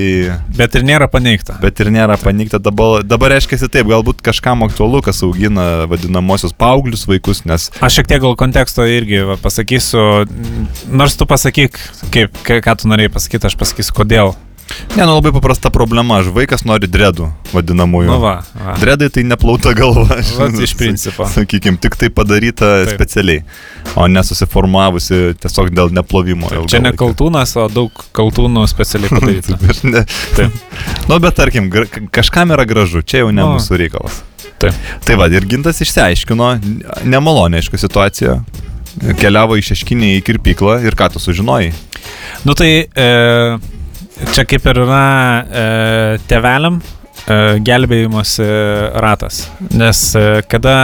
Bet ir nėra paneigta. Bet ir nėra paneigta. Dabar, dabar reiškia taip, galbūt kažkam aktualu, kas augina vadinamosios paauglius vaikus, nes... Aš šiek tiek gal konteksto irgi va, pasakysiu, nors tu pasakyk, kaip, ką tu norėjai pasakyti, aš pasakysiu, kodėl. Ne, nu labai paprasta problema. Aš vaikas nori dredų, vadinamųjų. Nu va, va. Dredai tai neplauta galva. Vat iš principo. Sakykime, tik tai padaryta Taip. specialiai, o nesusiformavusi tiesiog dėl neplovimo. Čia ne kaltūnas, o daug kaltūnų specialiai padaryta. Ne. Taip. Nu, bet tarkim, kažkam yra gražu, čia jau ne Nu. mūsų reikalas. Taip. Tai va, ir gintas išsiaiškino, nemalonė, aišku, situacija. Keliavo iš šeškinį į kirpyklą ir ką tu sužinojai? Nu tai e, čia kaip ir yra e, teveliam e, gelbėjimosi ratas. Nes e, kada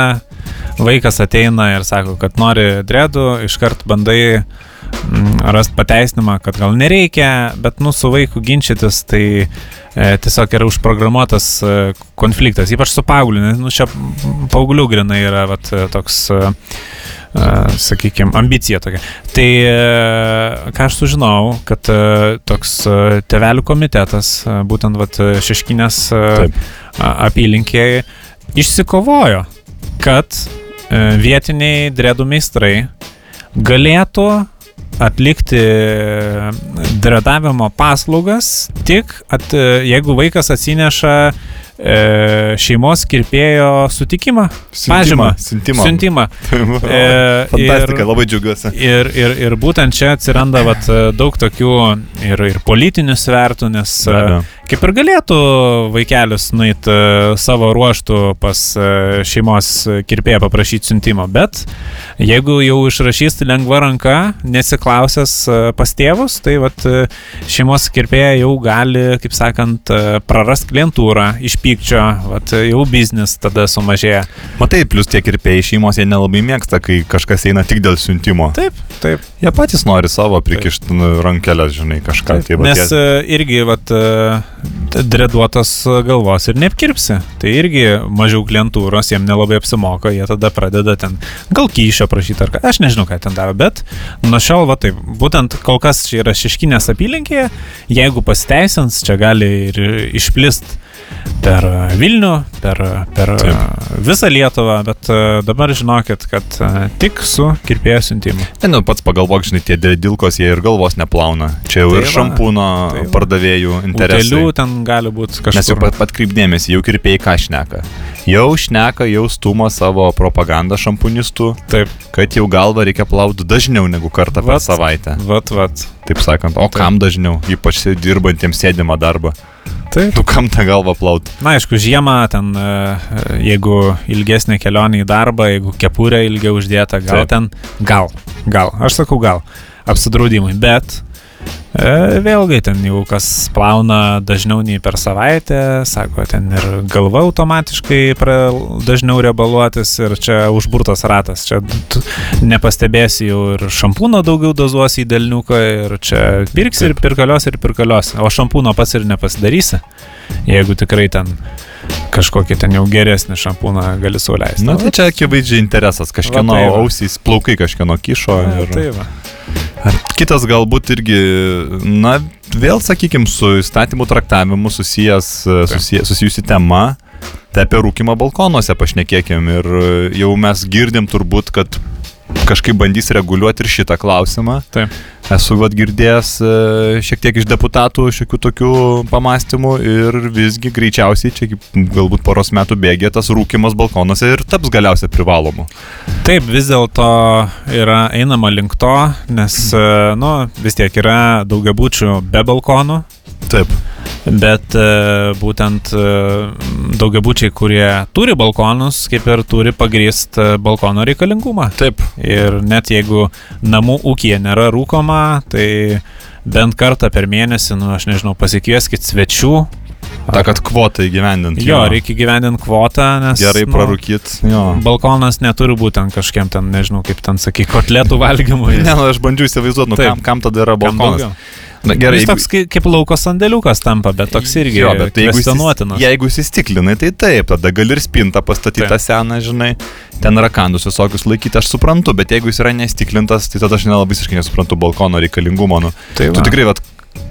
vaikas ateina ir sako, kad nori dredų, iškart bandai mm, rast pateisinimą, kad gal nereikia, bet nu su vaiku ginčytis, tai e, tiesiog yra užprogramuotas e, konfliktas, ypač su paaugliu, nes nu, čia paauglių grinai yra vat, toks e, sakykime, ambicija tokia. Tai e, ką aš sužinau, kad e, toks e, tevelių komitetas, būtent vat, šeškinės Taip. apylinkėje, išsikovojo, kad vietiniai dredų meistrai galėtų atlikti dredavimo paslaugas tik, at, jeigu vaikas atsineša e, šeimos kirpėjo sutikimą, pažymą, Siuntimą. siuntimą. E, Fantastika, ir- labai džiaugiuosi. Ir, ir, ir būtent čia atsiranda vat, daug tokių ir, ir politinių svertų, nes Be abejo. Kaip ir galėtų vaikelis nueiti savo ruoštų pas e, šeimos kirpėją paprašyti siuntimo, bet jeigu jau išrašys lengva ranka, nesiklausęs e, pas tėvus, tai vat, e, šeimos kirpėja jau gali, kaip sakant, e, prarast klientūrą iš pykčio, vat, e, jau biznis tada sumažėja. Matai, plus tie kirpėjai šeimos jie nelabai mėgsta, kai kažkas eina tik dėl siuntimo. Taip, taip. Jie patys nori savo prikišti rankelės, žinai, kažką. Tai, va, Nes tie- e, irgi, vat, dreduotos galvos ir neapkirpsi. Tai irgi mažiau klientūros, jiem nelabai apsimoka, jie tada pradeda ten gal kyšio prašyti ar ką. Aš nežinau, ką ten daro, bet nuo šiol, va taip, būtent kol kas čia yra šeškinės apylinkėje, jeigu pasiteisins, čia gali ir išplist per Vilnių, per, per Taip. visą Lietuvą, bet e, dabar žinokit, kad e, tik su kirpėjo siuntimu. Ne, nu, pats pagalvok, žinai, tie dilkos jie ir galvos neplauna. Čia jau Tai ir šampūno tai pardavėjų interesai. Utėlių ten gali būti Nes jau kažkur. pat, pat krypdėmėsi, jau kirpėjai ką šneka. Jau šneka, jau stuma savo propagandą šampūnistų, Taip, kad jau galvą reikia plauti dažniau negu kartą per Vat. savaitę. vat, vat. Taip sakant, o Taip. kam dažniau, ypač dirbantiems sėdimą darbą. Taip. Tu kam tą galvą plauti? Na, aišku, žiemą ten, e, jeigu ilgesnė kelionė į darbą, jeigu kepurė ilgiau uždėta, gal Taip. ten, gal, gal, aš sakau gal, apsidraudimui, bet e, vėlgi ten jau kas plauna dažniau nei per savaitę, sako, ten ir galva automatiškai dažniau rebaluotis ir čia užburtas ratas, čia nepastebėsi jau ir šampūno daugiau dozuosi į delniuką ir čia pirksi ir pirkalios ir pirkalios, o šampūno pats ir nepasidarysi, jeigu tikrai ten kažkokį ten jau geresnį šampūną gali suleisti. Na, tai čia akivaizdžiai interesas, kažkieno Va tai va. ausys, plaukai kažkieno kišo. Na, Ir... tai va. Ar Kitas galbūt irgi, na, vėl, sakykime, su įstatymų traktavimu susijęs, susijęs, susijusi tema. Tai apie rūkimą balkonuose pašnekėkim ir jau mes girdim turbūt, kad kažkaip bandys reguliuoti ir šitą klausimą. Taip. Esu vad girdėjęs e, šiek tiek iš deputatų šiokių tokių pamastymų ir visgi greičiausiai čia galbūt poros metų bėgė tas rūkimas balkonuose ir taps galiausiai privalomu. Taip, vis dėlto yra einama link to, nes, e, nu, vis tiek yra daugiabučių be balkonų, Taip. bet e, būtent daugiabučiai, kurie turi balkonus, kaip ir turi pagrįst balkono reikalingumą. Taip. Ir net jeigu namų ūkija nėra rūkoma, tai bent kartą per mėnesį, nu, aš nežinau, pasikvieskit svečių. Ta, kad kvotą įgyvendinti. Jo, reikia gyvendinti kvotą, nes... Gerai nu, prarūkyt. Jo. Balkonas neturi būti ten kažkiem ten, nežinau, kaip ten sakyk, kotletų valgymui. Ne, nu, aš bandžiu įsivaizduoti, nu, Taip. kam, kam tada yra Kam balkonas. daugiau? Na Gerai, jis toks kaip, kaip lauko sandėliukas tampa, bet toks irgi Jo, bet tai jeigu kvestionuotinas. įsis- Jeigu įsistiklinai, tai taip, tada gali ir spintą pastatyti tą seną, žinai, ten rakandus visokius laikyti, aš suprantu, bet jeigu jis yra nestiklintas, tai tada aš nelabai visiškai nesuprantu balkono reikalingumo. Nu. Tai Tu tikrai, vat,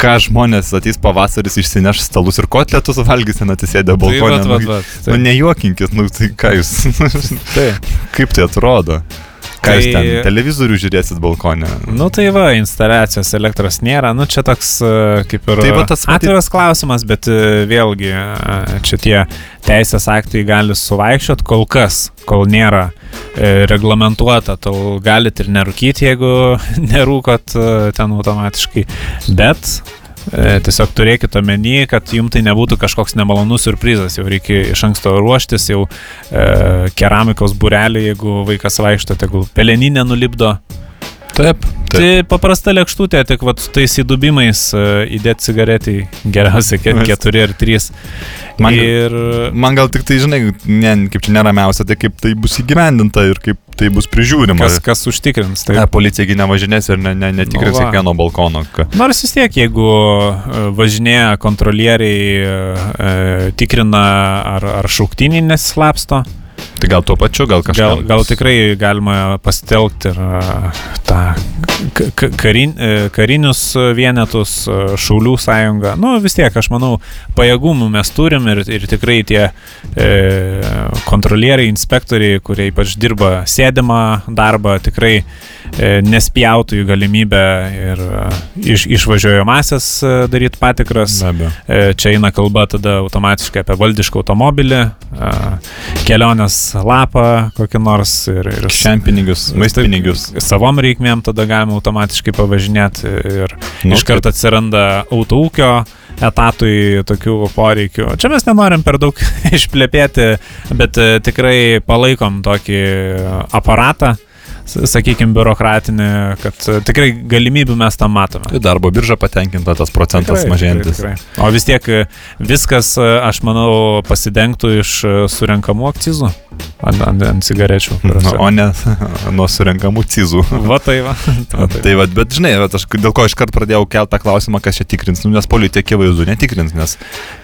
ką žmonės ateis pavasaris išsineš stalus ir kotletus valgys ten atsisėdę Tai balkone. vat, nu, vat, vat, nu, taip. nejuokinkit, nu tai ką jūs, Taip. kaip tai atrodo? Ką jūs Tai- ten, televizorių žiūrėsit balkone? Nu tai va, instaliacijos elektros nėra, nu čia toks e, kaip ir Tai va tas matyt- atviras klausimas, bet e, vėlgi e, čia tie teisės aktai gali suvaikščiot kol kas, kol nėra reglamentuota, tol galit ir nerūkyti, jeigu nerūkot ten automatiškai, bet Tiesiog turėkit omeny, kad jums tai nebūtų kažkoks nemalonus surprizas, jau reikia iš anksto ruoštis, jau e, keramikos burelį, jeigu vaikas vaikšto, tegul peleninę nulipdo, Taip. Tai paprasta lėkštutė, tik vat, su tais įdubimais uh, įdėti cigaretį geriausia, keturi ar trys. Man- ir Man gal tik tai, žinai, ne, kaip čia neramiausia, tai kaip tai bus įgyvendinta ir kaip tai bus prižiūrima. kas, kas užtikrins. Tai... Ne, policijagi nevažinės ir ne, ne, netikrins Nu kiekvieno balkono. Ka... Nors vis tiek, jeigu e, važinėja kontrolieriai, e, tikrina, ar, ar šauktiniai nesislapsto, Tai gal tuo pačiu, gal kažką. gal, gal tikrai galima pasitelkti ir e, tą karin, e, karinius vienetus, e, Šaulių sąjungą. Nu vis tiek, aš manau, pajėgumų mes turim ir, ir tikrai tie e, kontrolieriai, inspektoriai, kurie ypač dirba sėdimą darbą, tikrai e, nespjautų į galimybę ir iš, išvažiuojamasias daryti patikras. Abejo. E, Čia eina kalba tada automatiškai apie valdišką automobilį, e, kelionės lapą kokį nors ir, ir Kišenpinigius, maistpinigius. Savom reikmėm tada galima automatiškai pavažinėti ir Nu, iš karto atsiranda autoūkio etatui tokių poreikių. Čia mes nenorim per daug išplėpėti, bet e, tikrai palaikom tokį aparatą, sakykime, biurokratinį, kad e, tikrai galimybių mes tam matome. Tai darbo birža patenkinta, tas procentas Tikrai, mažėjantis. tikrai, tikrai. O vis tiek e, viskas, e, aš manau, pasidengtų iš surenkamų akcizų ant, ant, ant cigarečių. Nu, o ne nuo surenkamų cizų. Va tai va. va tai. Tai va, bet žinai, vat aš dėl ko iškart pradėjau keltą klausimą, kas čia tikrins, nu, nes policija akivaizdu netikrins, nes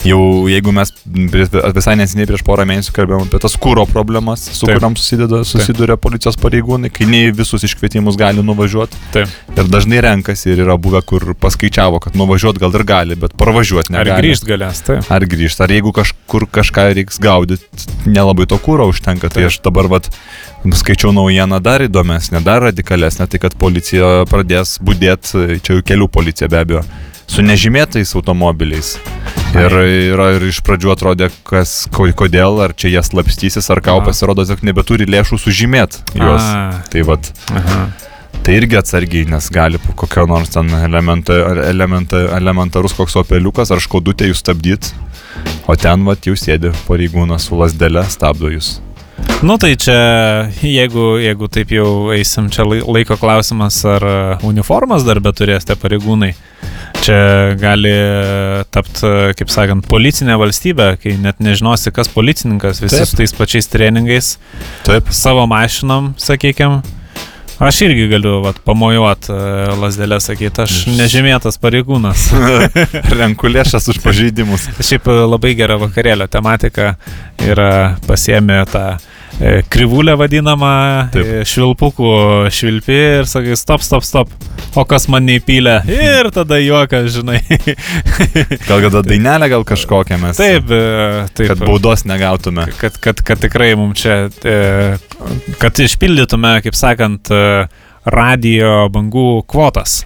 jau jeigu mes visai neseniai prieš porą mėnesių kalbėjome apie tas kūro problemas, su kuriam susideda, susiduria policijos pareigūnai, kai ne į visus iškvietimus gali nuvažiuoti. Taip. Ir dažnai renkasi ir yra buvę, kur paskaičiavo, kad nuvažiuoti gal ir gali, bet parvažiuoti Ar negali. grįžt galės, taip. Ar grįžti, ar jeigu kažkur kažką reiks gaudyti, nelabai to kūro užtenka. Tai Taip. aš dabar vat, skaičiau naujieną dar įdomesnę, dar radikalesnę, tai kad policija pradės būdėti, čia jau kelių policija be abejo, su nežymėtais automobiliais. Ir, ir, ir iš pradžių atrodė, kas, ko- kodėl, ar čia jie slapstysis, ar ką, pasirodo, kad nebeturi lėšų sužymėti juos. A. Tai Aha. tai irgi atsargiai, nes gali kokio nors ten elementa, elementa, elementarus koks opeliukas ar škodutė jūs stabdyti, o ten vat jau sėdi pareigūnas su lasdelė, stabdo jūs. Nu tai čia, jeigu, jeigu taip jau eisim, čia lai- laiko klausimas, ar e, uniformas dar beturės tie pareigūnai. Čia gali tapti, kaip sakant, policinė valstybė, kai net nežinosi, kas policininkas, visi su tais pačiais treningais, Taip. savo mašinom, sakykime. Aš irgi galiu vat, pamojuot lasdelę, sakyti, aš nežymėtas pareigūnas. Renku lėšas už pažeidimus. Šiaip e, labai gera vakarėlio tematika yra pasiemė tą e, krivulę vadinamą, Taip. e, švilpukų švilpi ir sakai, stop, stop, stop. O kas man neįpylė? Ir tada juokas, žinai. Gal kada dainelę gal kažkokią mes. taip, e, taip. Kad baudos negautume. kad, kad, kad tikrai mums čia, e, kad išpildytume, kaip sakant, e, radio bangų kvotas.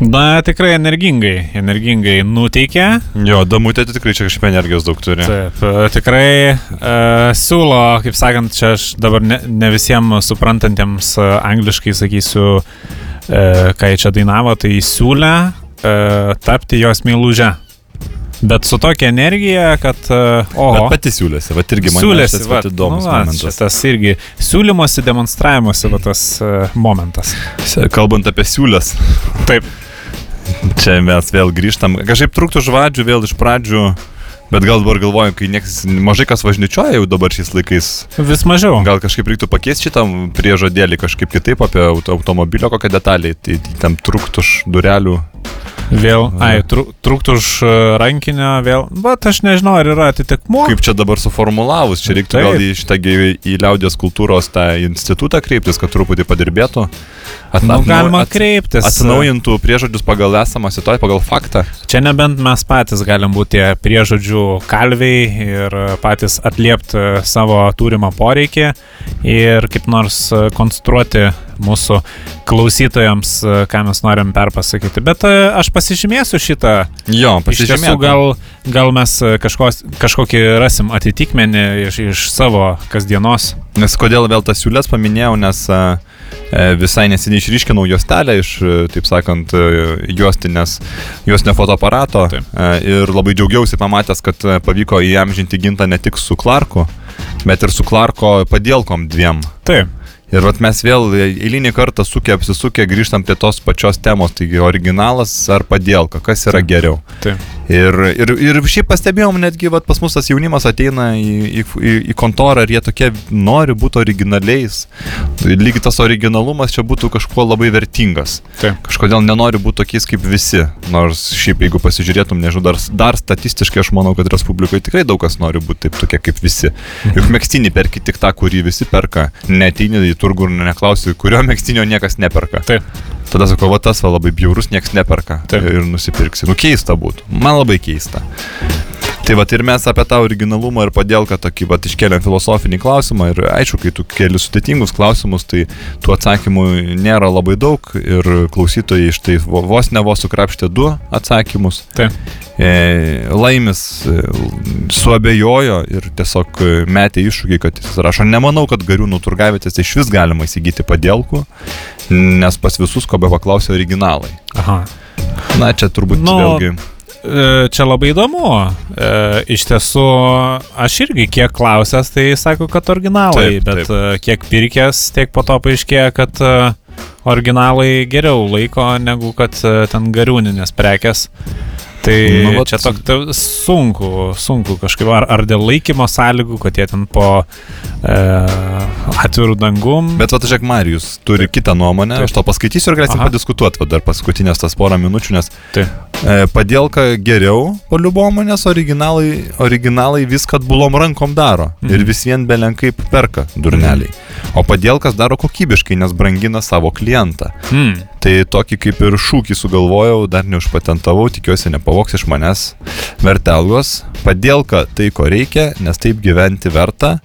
Na, tikrai energingai, energingai nuteikia. Jo, damutė tikrai čia kažkaip energijos daug turi. Taip, e, tikrai uh, siūlo, kaip sakant, čia aš dabar ne, ne visiems suprantantiems uh, angliškai sakysiu, uh, jie čia dainavo, tai siūlė uh, tapti jos meilužę. Bet su tokia energija, kad... Uh, Bet oho, pati siūlėsi, va irgi man siūlėsi, va, įdomus nu, va, momentas. tas irgi siūlymosi, demonstravimuose, va tas uh, momentas. Kalbant apie siūlės, Taip. Čia mes vėl grįžtam. Kažkaip trūktų žvadžių vėl iš pradžių Bet gal dabar galvoju, kai nieks, mažai kas važnyčioja jau dabar šiais laikais. Vis mažiau. Gal kažkaip reiktų pakeisti šitam priežodėlį kažkaip kitaip apie auto, automobilio kokią detalę. Tai, tam truktų už durelių. Vėl, ai, tru, truktų už e, rankinio, vėl. Bet aš nežinau, ar yra atitikmuo. Kaip čia dabar suformulavus, čia reiktų Taip. gal į šitą į liaudės kultūros tą institutą kreiptis, kad truputį padirbėtų. At, Nu, galima ats- kreiptis. Atsinaujintų priežodžius pagal esamą situaciją, pagal faktą. Čia nebent mes patys galim būti tie priežodžių kalviai ir patys atliepti savo turimą poreikį ir kaip nors konstruoti mūsų klausytojams, ką mes norim perpasakyti. Bet e, aš pasižymėsiu šitą. Jo, pasižymėk. gal, gal mes kažkos, kažkokį rasim atitikmenį iš, iš savo kasdienos. Nes kodėl vėl tas siūlės paminėjau, nes e, visai neseniai išryškinau juostelę iš, e, taip sakant, e, juostinės, juostinio fotoaparato Taip. e, ir labai džiaugiausi pamatęs, kad e, pavyko įamžinti gintą ne tik su Clarku, bet ir su Clarko padėlkom dviem. Taip. Ir vat mes vėl eilinį kartą sukę, apsisukę grįžtam prie tos pačios temos, taigi originalas ar padėlka, kas yra geriau. Taip. Ir, ir, ir šiaip pastebėjom, netgi vat, pas mus tas jaunimas ateina į, į, į, kontorą ir jie tokie nori būti originaliais. Lygiai tas originalumas čia būtų kažkuo labai vertingas. Taip. Kažkodėl nenori būti tokiais kaip visi. Nors šiaip jeigu pasižiūrėtum, nežinau, dar, dar statistiškai aš manau, kad Respublikoje tikrai daug kas nori būti taip tokie kaip visi. Juk mėgstinį perki tik tą, kurį visi perka. Neteini į turgų ir neklausi, kurio mėgstinio niekas neperka. Taip. Tada sakau, va tas va labai bjaurus, niekas neperka. Taip. Ir nusipirksi. Nu keista būtų. Man labai keista. Tai va ir mes apie tą originalumą ir padėlką tokį va iškeliam filosofinį klausimą ir aišku, kai tu keli sudėtingus klausimus, tai tų atsakymų nėra labai daug ir klausytojai štai vo- vos ne vos sukrapštė du atsakymus. Taip. E, laimis e, suabejojo ir tiesiog e, metė iššūkį, kad jis rašo, nemanau, kad gariūnų turgavėtės iš vis galima įsigyti padėlkų, nes pas visus, ko be paklausė originalai. Aha. Na, čia turbūt Nu, vėlgi. E, Čia labai įdomu. E, Iš tiesų, aš irgi kiek klausęs, tai sako, kad originalai, Taip, bet taip. e, kiek pirkęs, tiek po to paaiškėjo, kad originalai geriau laiko negu kad ten gariūninės prekes. Tai Nu, vat- čia toks tai sunku, sunku kažkaip, ar, ar dėl laikymo sąlygų, kad jie ten po e, atvirų dangum. Bet va, žiūrėk, Marijus turi kitą nuomonę, Taip. aš to paskaitysiu ir galėsim Aha. padiskutuoti, va, dar paskutinės tas porą minučių, nes Taip. e, padėlka geriau, poliubomo, nes originalai, originalai viską atbulom rankom daro Mhm. ir vis vien belenkaip perka durneliai. O padėlkas daro kokybiškai, nes brangina savo klientą. Hmm. Tai tokį kaip ir šūkį sugalvojau, dar neužpatentavau, tikiuosi nepavoks iš manęs. Vertelgos, padėlka tai, ko reikia, nes taip gyventi verta,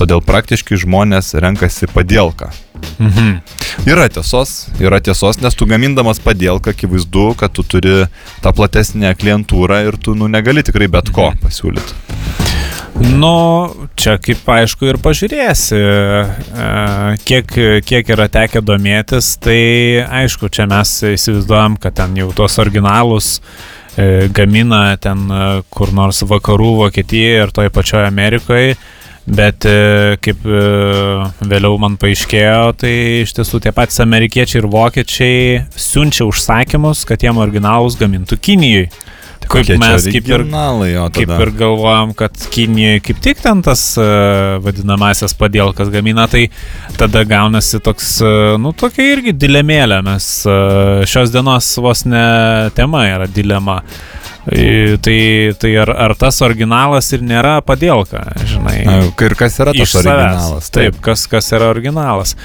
todėl praktiškai žmonės renkasi padėlką. Mhm. Yra tiesos, yra tiesos, nes tu gamindamas padėlką, akivaizdu, kad tu turi tą platesnę klientūrą ir tu nu, negali tikrai bet ko Mhm. pasiūlyti. Nu, čia kaip aišku ir pažiūrėsi, e, kiek, kiek yra tekę domėtis, tai aišku, čia mes įsivaizduojam, kad ten jau tos originalus e, gamina ten e, kur nors vakarų Vokietijoje ir toj pačioje Amerikoje. Bet kaip vėliau man paaiškėjo, tai iš tiesų tie patys amerikiečiai ir vokiečiai siunčia užsakymus, kad jiem originalus gamintų Kinijoje. Kaip mes kaip ir originalai, o Kaip ir galvojam, kad Kinijoje kaip tik ten tas uh, vadinamasias padėlkas gamina, tai tada gaunasi toks, uh, nu, tokia irgi dilemėlė, mes uh, šios dienos vos ne tema yra dilema. Tai, tai ar, ar tas originalas ir nėra padėlka, žinai. Na, Ir kas yra tas originalas? Taip, kas, kas yra originalas.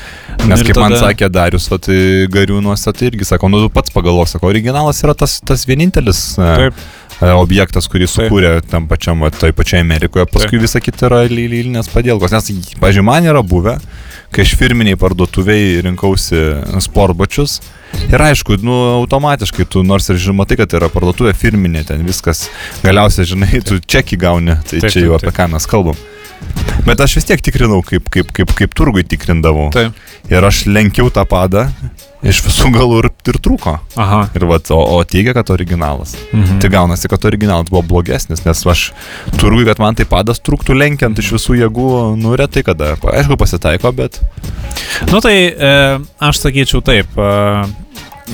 Nes Ir kaip man tada- sakė Darius, va, tai gariūnuose tai irgi sako, nu tu pats pagalvok, sako, originalas yra tas, tas vienintelis e, Taip, e, objektas, kurį Taip. sukūrė tam pačiam, toj pačiai Amerikoje, paskui visa kita yra lylinės padėlkos. Nes, pažiūrėjau, man yra buvę, kai aš firminiai parduotuviai rinkausi sportbačius. Ir aišku, nu, automatiškai tu nors ir žinai, matai, kad yra parduotuvė firminė, ten viskas, galiausiai, žinai, tu čekį gauni, tai Taip, čia jau taip, apie ką mes kalbam. Bet aš vis tiek tikrinau, kaip, kaip, kaip, kaip turgui tikrindavau. taip. Ir aš lenkiau tą padą iš visų galų ir, ir trūko. Aha. Ir vat, o, o teigia, kad originalas. Mhm. Tai gaunasi, kad originalas buvo blogesnis, nes aš turgui, kad man tai padas trūktų lenkiant iš visų jėgų, nu retai kada. Aišku, pasitaiko, bet... Nu tai e, aš sakyčiau taip. E,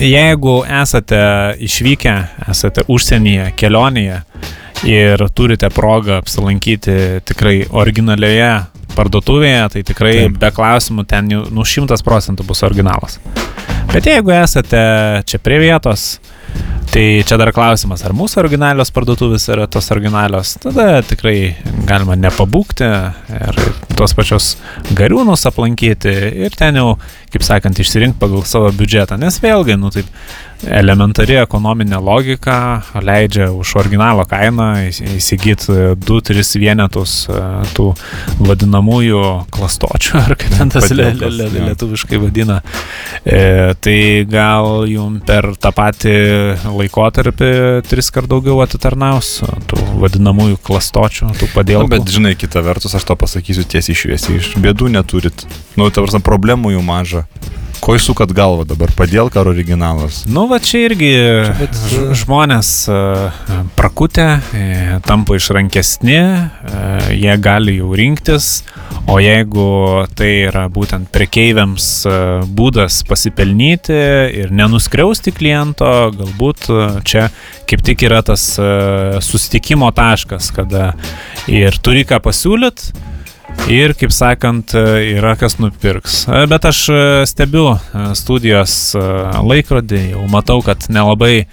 jeigu esate išvykę, esate užsienyje, kelionėje ir turite progą apsilankyti tikrai originalioje parduotuvėje, tai tikrai Taip. be klausimų ten jau nu šimtas procentų bus originalas. Bet jeigu esate čia prie vietos, Tai čia dar klausimas, ar mūsų originalios parduotuvės yra tos originalios, tada tikrai galima nepabūkti ir tos pačios gariūnus aplankyti ir ten jau, kaip sakant, išsirinkti pagal savo biudžetą, nes vėlgi, nu taip, elementari ekonominė logika leidžia už originalo kainą įsigyti 2-3 vienetus e, tų vadinamųjų klastočių, ar kaip ten tas lietuviškai vadina. E, tai gal jum per tą patį laikotarpį tris kart daugiau atitarnaus tų vadinamųjų klastočių, tų padėlų. Na, bet žinai, kita vertus, aš to pasakysiu tiesiai šviesiai, iš bėdų neturit. Nu, ta prasme, problemų jų maža. Ko įsukat galvą dabar, padėlka ar originalas? Nu, va čia irgi Bet... žmonės prakutę, e, tampa išrankesni, e, jie gali jau rinktis, o jeigu tai yra būtent prekeiviams e, būdas pasipelnyti ir nenuskriausti kliento, galbūt čia kaip tik yra tas sustikimo taškas, kada ir turi ką pasiūlyti, Ir, kaip sakant, yra kas nupirks. Bet aš e, stebiu e, studijos e, laikrodį, jau matau, kad nelabai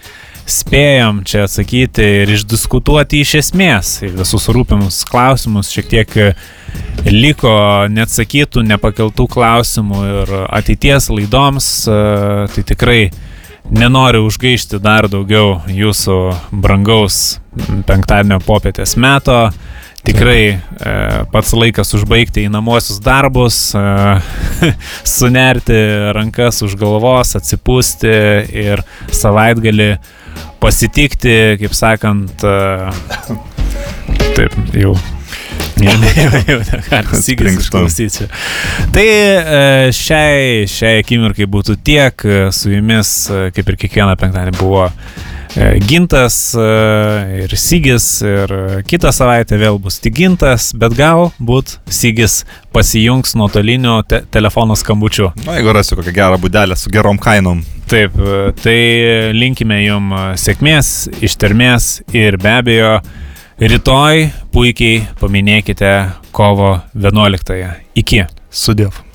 spėjom čia atsakyti ir išdiskutuoti iš esmės visus rūpimus klausimus, šiek tiek liko neatsakytų, nepakeltų klausimų ir ateities laidoms, tai tikrai nenoriu užgaišti dar daugiau jūsų brangaus penktadienio popietės meto. Tikrai e, pats laikas užbaigti įnamuosius darbus, e, sunerti rankas už galvos, atsipūsti ir savaitgali pasitikti, kaip sakant, e, taip, jau jau, jau, jau negalim sigis išklausyti. Tai e, šiai, šiai akimirkai būtų tiek, su jumis, e, kaip ir kiekvieną penktadienį, buvo E, gintas e, ir Sygis ir kitą savaitę vėl bus tik Gintas, bet galbūt Sygis pasijungs nuotoliniu te telefono skambučiu. Na, jeigu rasiu kokią gerą būdelę su gerom kainom. Taip, e, tai linkime jums sėkmės, ištermės ir be abejo, rytoj puikiai paminėkite kovo 11. -ąją. Iki. Sudėv.